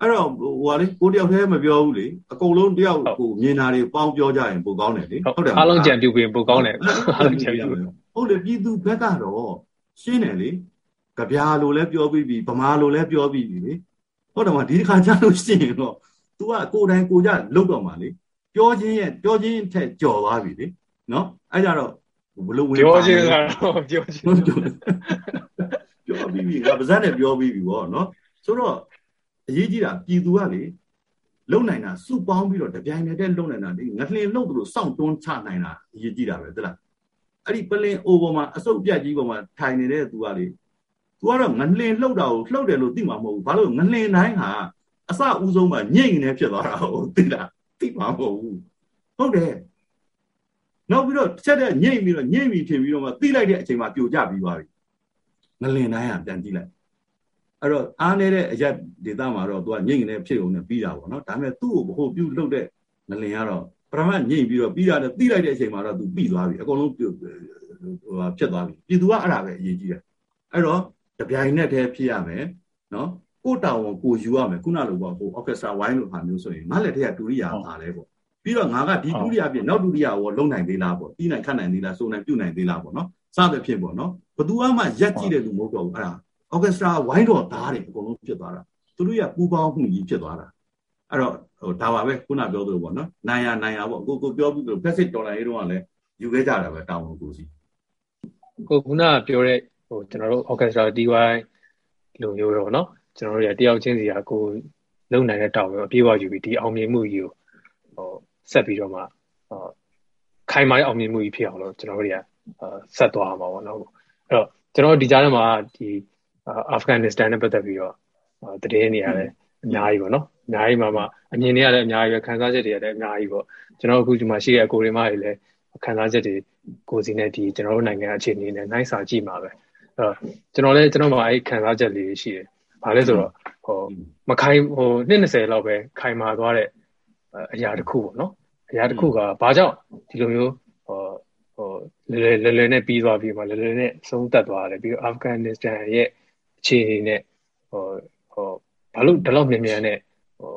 အဲ့တော့ဟိုဟာလေကိုတယောက်တည်းမပြောဘူးလေအကုန်လုံးတယောက်ကိုမြင်တာတွေပေါင်းပြောကြရင်ပိုကောင်းတယ်လေဟုတ်တယ်အားလုံးကြံပြုပေးပိုကောင်းတယ်အားလုံးကြံပြု ဟုတ်လေပြည်သူဘက်ကတော့ရှင်းတယ်လေကြပြာလိုလဲပြောပြီးပြီဗမာလိုလဲပြောပြီးပြီလေဟုတ်တယ်မဒီတစ်ခါကြားလို့ရှိရင်တော့ तू ကကိုယ်တိုင်ကိုကြလုတ်တော့မှာလေပြောချင်းရဲ့ပြောချင်းထက်ကြော်သွားပြီလေနော်အဲ့ကြတော့ဘလို့ဝင်ပြောချင်းကတော့ပြောချင်းပြောပြီးပြီငါပါဇက်နဲ့ပြောပြီးပြီဗောနော်ဆိုတော့အရေးကြီးတာပြည်သူကလေလုံနိုင်တာစုပေါင်းပြီးတော့တပြိုင်တည်းလုံနိုင်တာဒီငလှင်လုံသူလို့စောင့်တွန်းချနိုင်တာအရေးကြီးတာပဲသလား အဲ့ဒီပလင်အိုပေါ်မှာအစုပ်ပြတ်ကြီးပေါ်မှာထိုင်နေတဲ့သူကလေသူကတော့ငလှင်လှုပ်တာကိုလှုပ်တယ်လို့သိမှာမဟုတ်ဘူးဘာလို့ငလှင်တိုင်းဟာအစဦးဆုံးမှာညိတ်နေဖြစ်သွားတာကိုသိလားသိမှာမဟုတ်ဘူးဟုတ်တယ်နောက်ပြီးတော့ချက်တဲ့ညိတ်ပြီးတော့ညိတ်ပြီးထင်ပြီးတော့မှသိလိုက်တဲ့အချိန်မှာပြိုကျပြီးသွားပြီငလင်တိုင်းကပြန်ကြည့်လိုက်အဲ့တော့အားနေတဲ့အရက်ဒေတာမှာတော့သူကညိတ်နေဖြစ်ုံနဲ့ပြီးတာပေါ့နော်ဒါပေမဲ့သူ့ကိုဘ ਹੁ ပြုတ်လှုပ်တဲ့ငလင်ကတော့ ပရမတ်ညိတ်ပြီးတော့ပြီးတာနဲ့သိလိုက်တဲ့အချိန်မှာတော့သူပြီးသွားပြီအကုန်လုံးဟိုဖြစ်သွားပြီပြည်သူကအဲ့ဒါပဲအရေးကြီးတယ်အဲ့တော့တပြိုင်နက်တည်းဖြစ်ရမယ်နော်ကိုတောင်ကိုယူရမယ်ခုနလိုပေါ့ဟို orchestra ဝိုင်းလိုဟာမျိုးဆိုရင်ငါလက်ထက်ကဒုတိယပါလဲပေါ့ပြီးတော့ငါကဒီဒုတိယပြင်နောက်ဒုတိယရောလုံနိုင်သေးလားပေါ့တီးနိုင်ခတ်နိုင်သေးလားစုံနိုင်ပြုတ်နိုင်သေးလားပေါ့နော်စသဖြင့်ပေါ့နော်ဘသူမှရက်ကြည့်တဲ့လူမဟုတ်တော့ဘူးအဲ့ဒါ orchestra ဝိုင်းတော်သားတွေအကုန်လုံးဖြစ်သွားတာသူတို့ရပူပေါင်းမှုကြီးဖြစ်သွားတာ အဲ့တော့ဟိုဒါပါပဲခုနပြောသလိုပေါ့နော်နိုင်ရနိုင်ရပေါ့ကိုကိုပြောပြီးလို့ basic dollar ရေးတော့လည်းယူခဲ့ကြတာပဲတာဝန်ကိုစီကိုခုနပြောတဲ့ဟိုကျွန်တော်တို့ orchestra DY လိုမျိုးရောနော်ကျွန်တော်တို့ရတယောက်ချင်းစီကကိုလုံနိုင်တဲ့တောင်းပဲအပြေးဝယူပြီးဒီအောင်မြင်မှုကြီးကိုဟိုဆက်ပြီးတော့မှဟောခိုင်မာတဲ့အောင်မြင်မှုကြီးဖြစ်အောင်လို့ကျွန်တော်တို့တွေကဆက်သွားမှာပေါ့နော်အဲ့တော့ကျွန်တော်ဒီကြားထဲမှာဒီအာဖဂန်နစ္စတန်နဲ့ပတ်သက်ပြီးတော့တည်င်းနေရတယ် အများကြီးပေါ့နော်အများကြီးမှာမှအမြင်တွေရတယ်အများကြီးပဲခံစားချက်တွေရတယ်အများကြီးပေါ့ကျွန်တော်အခုဒီမှာရှိတဲ့အကိုတွေမတွေလည်းခံစားချက်တွေကိုစီနဲ့ဒီကျွန်တော်တို့နိုင်ငံအခြေအနေနဲ့နိုင်စာကြည့်မှာပဲအဲ့တော့ကျွန်တော်လည်းကျွန်တော်မှအဲ့ခံစားချက်လေးရှိတယ်ဘာလဲဆိုတော့ဟိုမခိုင်ဟိုနှစ်20လောက်ပဲခိုင်မာသွားတဲ့အရာတစ်ခုပေါ့နော်အရာတစ်ခုကဘာကြောင့်ဒီလိုမျိုးဟိုဟိုလဲလဲလဲနဲ့ပြီးသွားပြီးမှလဲလဲနဲ့ဆုံးသက်သွားတယ်ပြီးတော့အာဖဂန်နစ္စတန်ရဲ့အခြေအနေနဲ့ဟိုဟို ဘာလို့ဒီလောက်မြန်မြန်နဲ့ဟို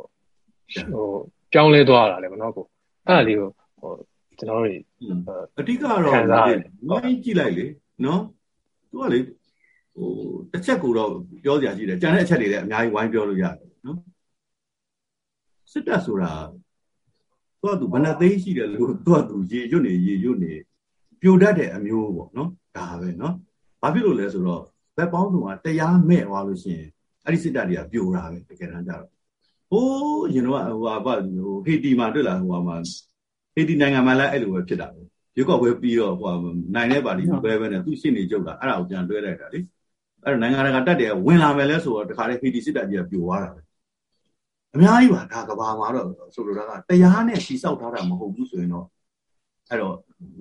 ဟိုပြောင်းလဲသွားတာလဲပေါ့နော်ကိုအဲ့ဒါလေးကိုဟိုကျွန်တော်တို့အဓိကတော့ဝိုင်းကြည့်လိုက်လေနော်သူကလေဟိုတစ်ချက်ကိုတော့ပြောစရာရှိတယ်ကြံတဲ့အချက်တွေလည်းအများကြီးဝိုင်းပြောလို့ရတယ်နော်စစ်တပ်ဆိုတာသူကသူဘဏ္ဍသိန်းရှိတယ်လို့သူကသူရေရွတ်နေရေရွတ်နေပြိုတတ်တဲ့အမျိုးပေါ့နော်ဒါပဲနော်ဘာဖြစ်လို့လဲဆိုတော့ဘက်ပေါင်းစုံကတရားမဲ့သွားလို့ရှိရင် အဲ့ဒီစစ်တပ်တွေကပြိုတာပဲတကယ်တမ်းကျတော့ဟိုးရင်တော့ဟိုဟာဘာဟိုဟေတီမှာတွေ့လာဟိုဟာမှာဟေတီနိုင်ငံမှာလည်းအဲ့လိုပဲဖြစ်တာပဲရွေးကောက်ပွဲပြီးတော့ဟိုဟာနိုင်တဲ့ပါတီပဲပဲနဲ့သူရှင်းနေကြုတ်တာအဲ့ဒါကိုပြန်တွဲလိုက်တာလေအဲ့တော့နိုင်ငံတကာတက်တယ်ဝင်လာမယ်လဲဆိုတော့တခါလေဟေတီစစ်တပ်ကြီးကပြိုသွားတာပဲအများကြီးပါဒါကဘာမှာတော့ဆိုလိုတာကတရားနဲ့စီဆောက်ထားတာမဟုတ်ဘူးဆိုရင်တော့အဲ့တော့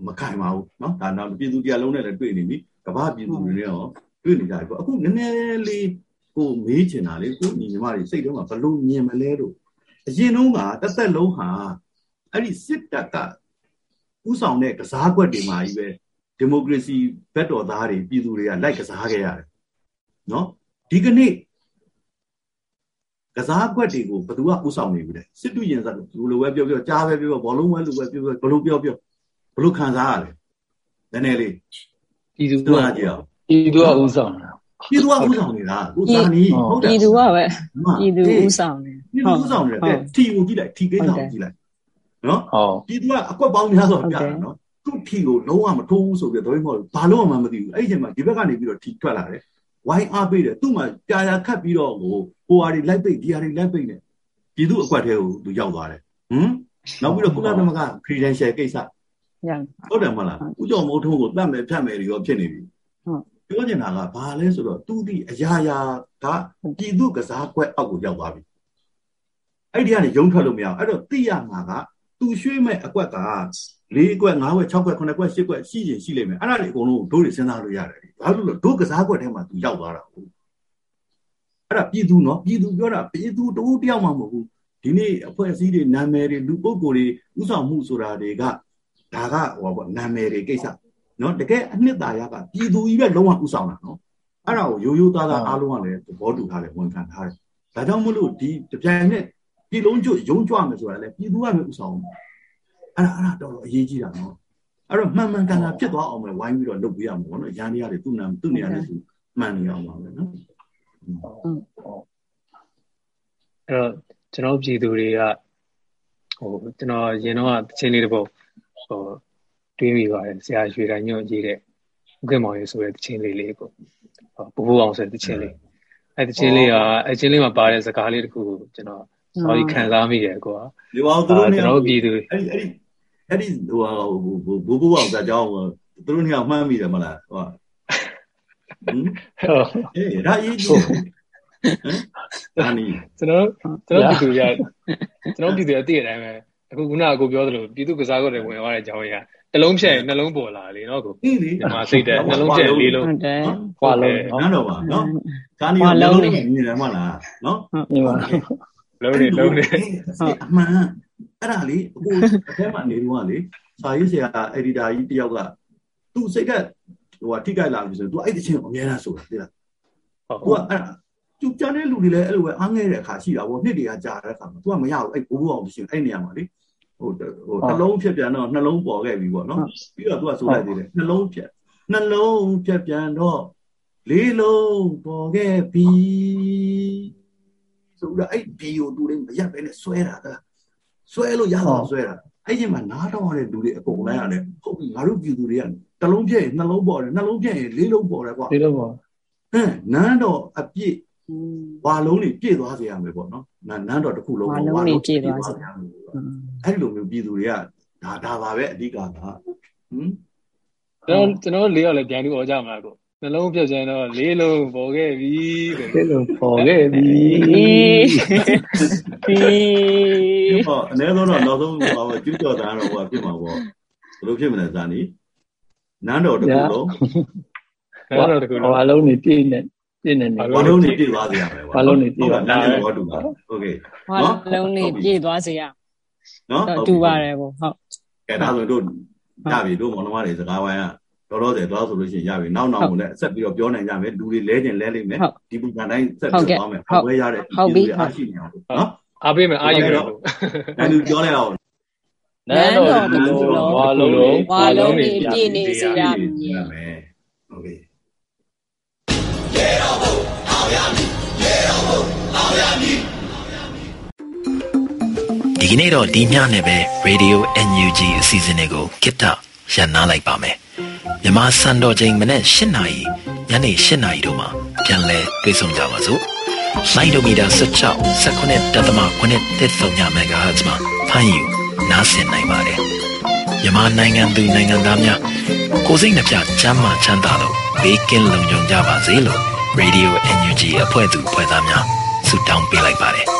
မခိုင်ပါဘူးเนาะဒါနောက်ပြည်သူတရားလုံးနဲ့လည်းတွေ့နေပြီကဘာပြည်သူတွေနဲ့ရောတွေ့နေကြပြီပေါ့အခုနည်းနည်းလေး ကိုမေးချင်တာလေကိုညီညီမတွေစိတ်ထဲမှာဘလို့မြင်မလဲလို့အရင်တုန်းကတစ်သက်လုံးဟာအဲ့ဒီစစ်တပ်ကဥဆောင်တဲ့ကစားကွက်တွေမှာကြီးပဲဒီမိုကရေစီဘက်တော်သားတွေပြည်သူတွေကလိုက်ကစားခဲ့ရတယ်နော်ဒီကနေ့ကစားကွက်တွေကိုဘယ်သူကဥဆောင်နေပြီလဲစစ်တူရင်စားလူလိုပဲပြောပြောကြားပဲပြောဘောလုံးဝဲလူပဲပြောပြောဘလို့ပြောပြောဘလို့ခံစားရလဲနည်းနည်းလေးပြည်သူကကြည့်အောင်ပြည်သူကဥဆောင်တာ ပြည်သူကဥဆောင်နေတာကိုသာနီးဟုတ်တယ်ပြည်သူကပဲပြည်သူဥဆောင်နေပြည်သူဥဆောင်နေတယ်ထီကိုကြည့်လိုက်ထီကိစ္စကိုကြည့်လိုက်နော်ပြည်သူကအကွက်ပေါင်းများစွာပြတာနော်သူ့ထီကိုလုံးဝမထိုးဘူးဆိုပြီးတော့မဟုတ်ဘာလို့မှမသိဘူးအဲ့ဒီချိန်မှာဒီဘက်ကနေပြီးတော့ထီထွက်လာတယ်ဝိုင်းအားပေးတယ်သူ့မှာကြာကြာခတ်ပြီးတော့ဟိုဟိုဟာတွေလိုက်ပိတ်ဒီဟာတွေလိုက်ပိတ်နေပြည်သူအကွက်ထဲကိုသူရောက်သွားတယ်ဟမ်နောက်ပြီးတော့ကုလသမဂ္ဂ credential ကိစ္စဟုတ်တယ်မလားဥကြောင့်မိုးထုံးကိုတတ်မယ်ဖြတ်မယ်တွေရောဖြစ်နေပြီ ပြောချင်တာကဘာလဲဆိုတော့သူဒီအရာရာကပြည်သူကစားကွက်အောက်ကိုရောက်သွားပြီအဲ့ဒီကနေရုံထွက်လို့မရအောင်အဲ့တော့သိရမှာကသူရွှေ့မဲ့အကွက်က၄ကွက်၅ကွက်၆ကွက်9ကွက်10ကွက်ရှိရင်ရှိလိမ့်မယ်အဲ့ဒါတွေအကုန်လုံးတို့တွေစဉ်းစားလို့ရတယ်ဘာလို့လဲတို့ကစားကွက်ထဲမှာသူရောက်သွားတာဟုတ်အဲ့ဒါပြည်သူနော်ပြည်သူပြောတာပြည်သူတူတယောက်မှမဟုတ်ဘူးဒီနေ့အဖွဲ့အစည်းတွေနာမည်တွေလူပုဂ္ဂိုလ်တွေဥဆောင်မှုဆိုတာတွေကဒါကဟောပေါ့နာမည်တွေကိစ္စ နော်တကယ်အနှစ်သာရကပြည်သူကြီးပဲလုံးဝဥဆောင်တာနော်အဲ့ဒါကိုရိုးရိုးသားသားအားလုံးကလည်းသဘောတူထားတယ်ဝန်ခံထားတယ်ဒါကြောင့်မလို့ဒီတပြိုင်နဲ့ပြည်လုံးကျွရုံးကြွမယ်ဆိုတာလည်းပြည်သူကပဲဥဆောင်အဲ့ဒါအဲ့ဒါတော့အရေးကြီးတာနော်အဲ့တော့မှန်မှန်ကန်ကန်ဖြစ်သွားအောင်ပဲဝိုင်းပြီးတော့လုပ်ပေးရမှာပေါ့နော်ရန်ရည်သူ့နာသူ့နေရာနဲ့သူမှန်နေအောင်ပါပဲနော်အဲ့တော့ကျွန်တော်ပြည်သူတွေကဟိုကျွန်တော်ရင်တော့တချင်းလေးတစ်ပုဒ်ဟို တွေးမိပါတယ်ဆရာရွှေတိုင်းညွန့်ကြီးတဲ့ဥက္ကမောင်ရေဆိုတဲ့တချင်းလေးလေးကိုဟိုဘိုးဘိုးအောင်ဆိုတဲ့တချင်းလေးအဲ့တချင်းလေးကအဲ့ချင်းလေးမှာပါတဲ့စကားလေးတစ်ခုကိုကျွန်တော်ဟောဒီခံစားမိတယ်ကွာဒီဘောသူတို့ကျွန်တော်ပြည်သူအဲ့ဒီအဲ့ဒီအဲ့ဒီဟိုဘိုးဘိုးအောင်စကြောင်းသူတို့နှစ်ယောက်မှန်းမိတယ်မလားဟောဟင်အေးဒါရေးကြည့်ဒါနီကျွန်တော်ကျွန်တော်ပြည်သူရကျွန်တော်ပြည်သူရတည့်တဲ့အတိုင်းပဲအခုခုနကကိုပြောသလိုပြည်သူကစားကွက်တွေဝင်သွားတဲ့အကြောင်းကြီးက တလုံးဖြတ်ရင်နှလုံးပေါ်လာလေနော်ကိုဒီမှာစိတ်တယ်နှလုံးဖြတ်လေးလုံးဟုတ်တယ်ခွာလုံးနော်တော့ပါနော်ကာနီရောလုံးနေနေတယ်မဟုတ်လားနော်ဟုတ်ပါလုံးနေလုံးနေဟုတ်အမှန်အဲ့ဒါလေအခုအထက်မှာနေတော့လေစာရေးဆရာအက်ဒီတာကြီးတယောက်ကသူ့စိတ်ကဟိုကထိခိုက်လာပြီဆိုတော့ तू အဲ့ဒီချင်းအများလားဆိုတာသိလားဟုတ်ကအဲ့သူကြမ်းတဲ့လူတွေလည်းအဲ့လိုပဲအားငဲတဲ့အခါရှိတာပေါ့နှစ်တွေကကြာတဲ့အခါမှာ तू ကမရဘူးအဲ့ဘိုးဘိုးအောင်မရှိဘူးအဲ့နေရာမှာလေ ဟိုဟိုနှလုံးဖြတ်ပြန်တော့နှလုံးပေါ်ခဲ့ပြီပေါ့နော်ပြီးတော့ तू ကဆိုလိုက်သေးတယ်နှလုံးဖြတ်နှလုံးဖြတ်ပြန်တော့လေးလုံးပေါ်ခဲ့ပြီဆိုတော့အဲ့ဒီကို तू လည်းမရက်ပဲနဲ့ဆွဲတာကဆွဲလို့ရတော့ဆွဲတာအဲ့ဒီမှာနားတော့ရတဲ့လူတွေအကုန်လိုက်ရတယ်ဟုတ်ပြီငါတို့ပြည်သူတွေကနှလုံးပြည့်နှလုံးပေါ်တယ်နှလုံးပြည့်ရင်လေးလုံးပေါ်တယ်ကွာလေးလုံးပေါ်ဟမ်နန်းတော့အပြည့်ဝါလုံးတွေပြည့်သွားစေရမယ်ပေါ့နော်နန်းတော်တစ်ခုလုံးဝါလုံးတွေပြည့်သွားစေရမယ် အဲ့လိုမျိုးပြည်သူတွေကဒါဒါပါပဲအဓိကကဟမ်ကျွန်တော်ကျွန်တော်လေးယောက်လည်းပြန်ပြီးអော်ကြမှာကိုနှလုံးပြတ်ခြင်းတော့လေးလုံးပေါ်ခဲ့ပြီလေးလုံးပေါ်ခဲ့ပြီပြီးဟောအနည်းဆုံးတော့နောက်ဆုံးဟောကျူးကျော်တာတော့ဟောဖြစ်မှာပေါ့ဘယ်လိုဖြစ်မလဲဇာနီနန်းတော်တစ်ခုလုံးနန်းတော်တစ်ခုလုံးအလုံးနေပြည့်နေပြည့်နေနေဘာလုံးနေပြည့်သွားစေရမယ်ဘာလုံးနေပြည့်သွားနန်းတော်ဘောတူပါโอเคဘာလုံးနေပြည့်သွားစေရ နော်တူပါတယ်ပေါ့ဟုတ်ကဲဒါဆိုတို့ရပြီတို့မောင်နှမတွေစကားဝိုင်းကတော်တော်တယ်သွားဆိုလို့ရှိရင်ရပြီနောက်နောက်ကိုလည်းဆက်ပြီးတော့ပြောနိုင်ကြမယ်လူတွေလဲကျင်လဲလိမ့်မယ်ဒီပူကန်တိုင်းဆက်ပြီးသွားမယ်ဘွဲရတဲ့ဒီလူတွေအားရှိနေအောင်နော်အားပေးမယ်အားယူတော့ဒါလူပြောလိုက်အောင်နန်းတော်ဒီလိုဝါလုံးလုံးဝါလုံးနေပြည့်နေစေရမယ်ဟုတ်ကဲ့ရေတော်ဘုအောင်ရမည်ရေတော်ဘုအောင်ရမည် ဒီကနေ့တော့ဒီညနေပဲ Radio NUG အစီအစဉ်လေးကိုကိတ္တရန်နာလိုက်ပါမယ်မြန်မာစံတော်ချိန်မနေ့၈နာရီညနေ၈နာရီတို့မှာပြန်လည်တွေ့ဆုံကြပါစို့လိုင်းဒိုမီတာ16 19တက်သမ9တက်ဆုံညမဂါဟတ်မှာဖမ်းယူနားဆင်နိုင်ပါတယ်မြန်မာနိုင်ငံသူနိုင်ငံသားများကိုစိတ်နှပြချမ်းမာချမ်းသာလို့ဘေးကင်းလုံခြုံကြပါစေလို့ Radio NUG အဖွဲ့သူဖွဲ့သားများဆုတောင်းပေးလိုက်ပါတယ်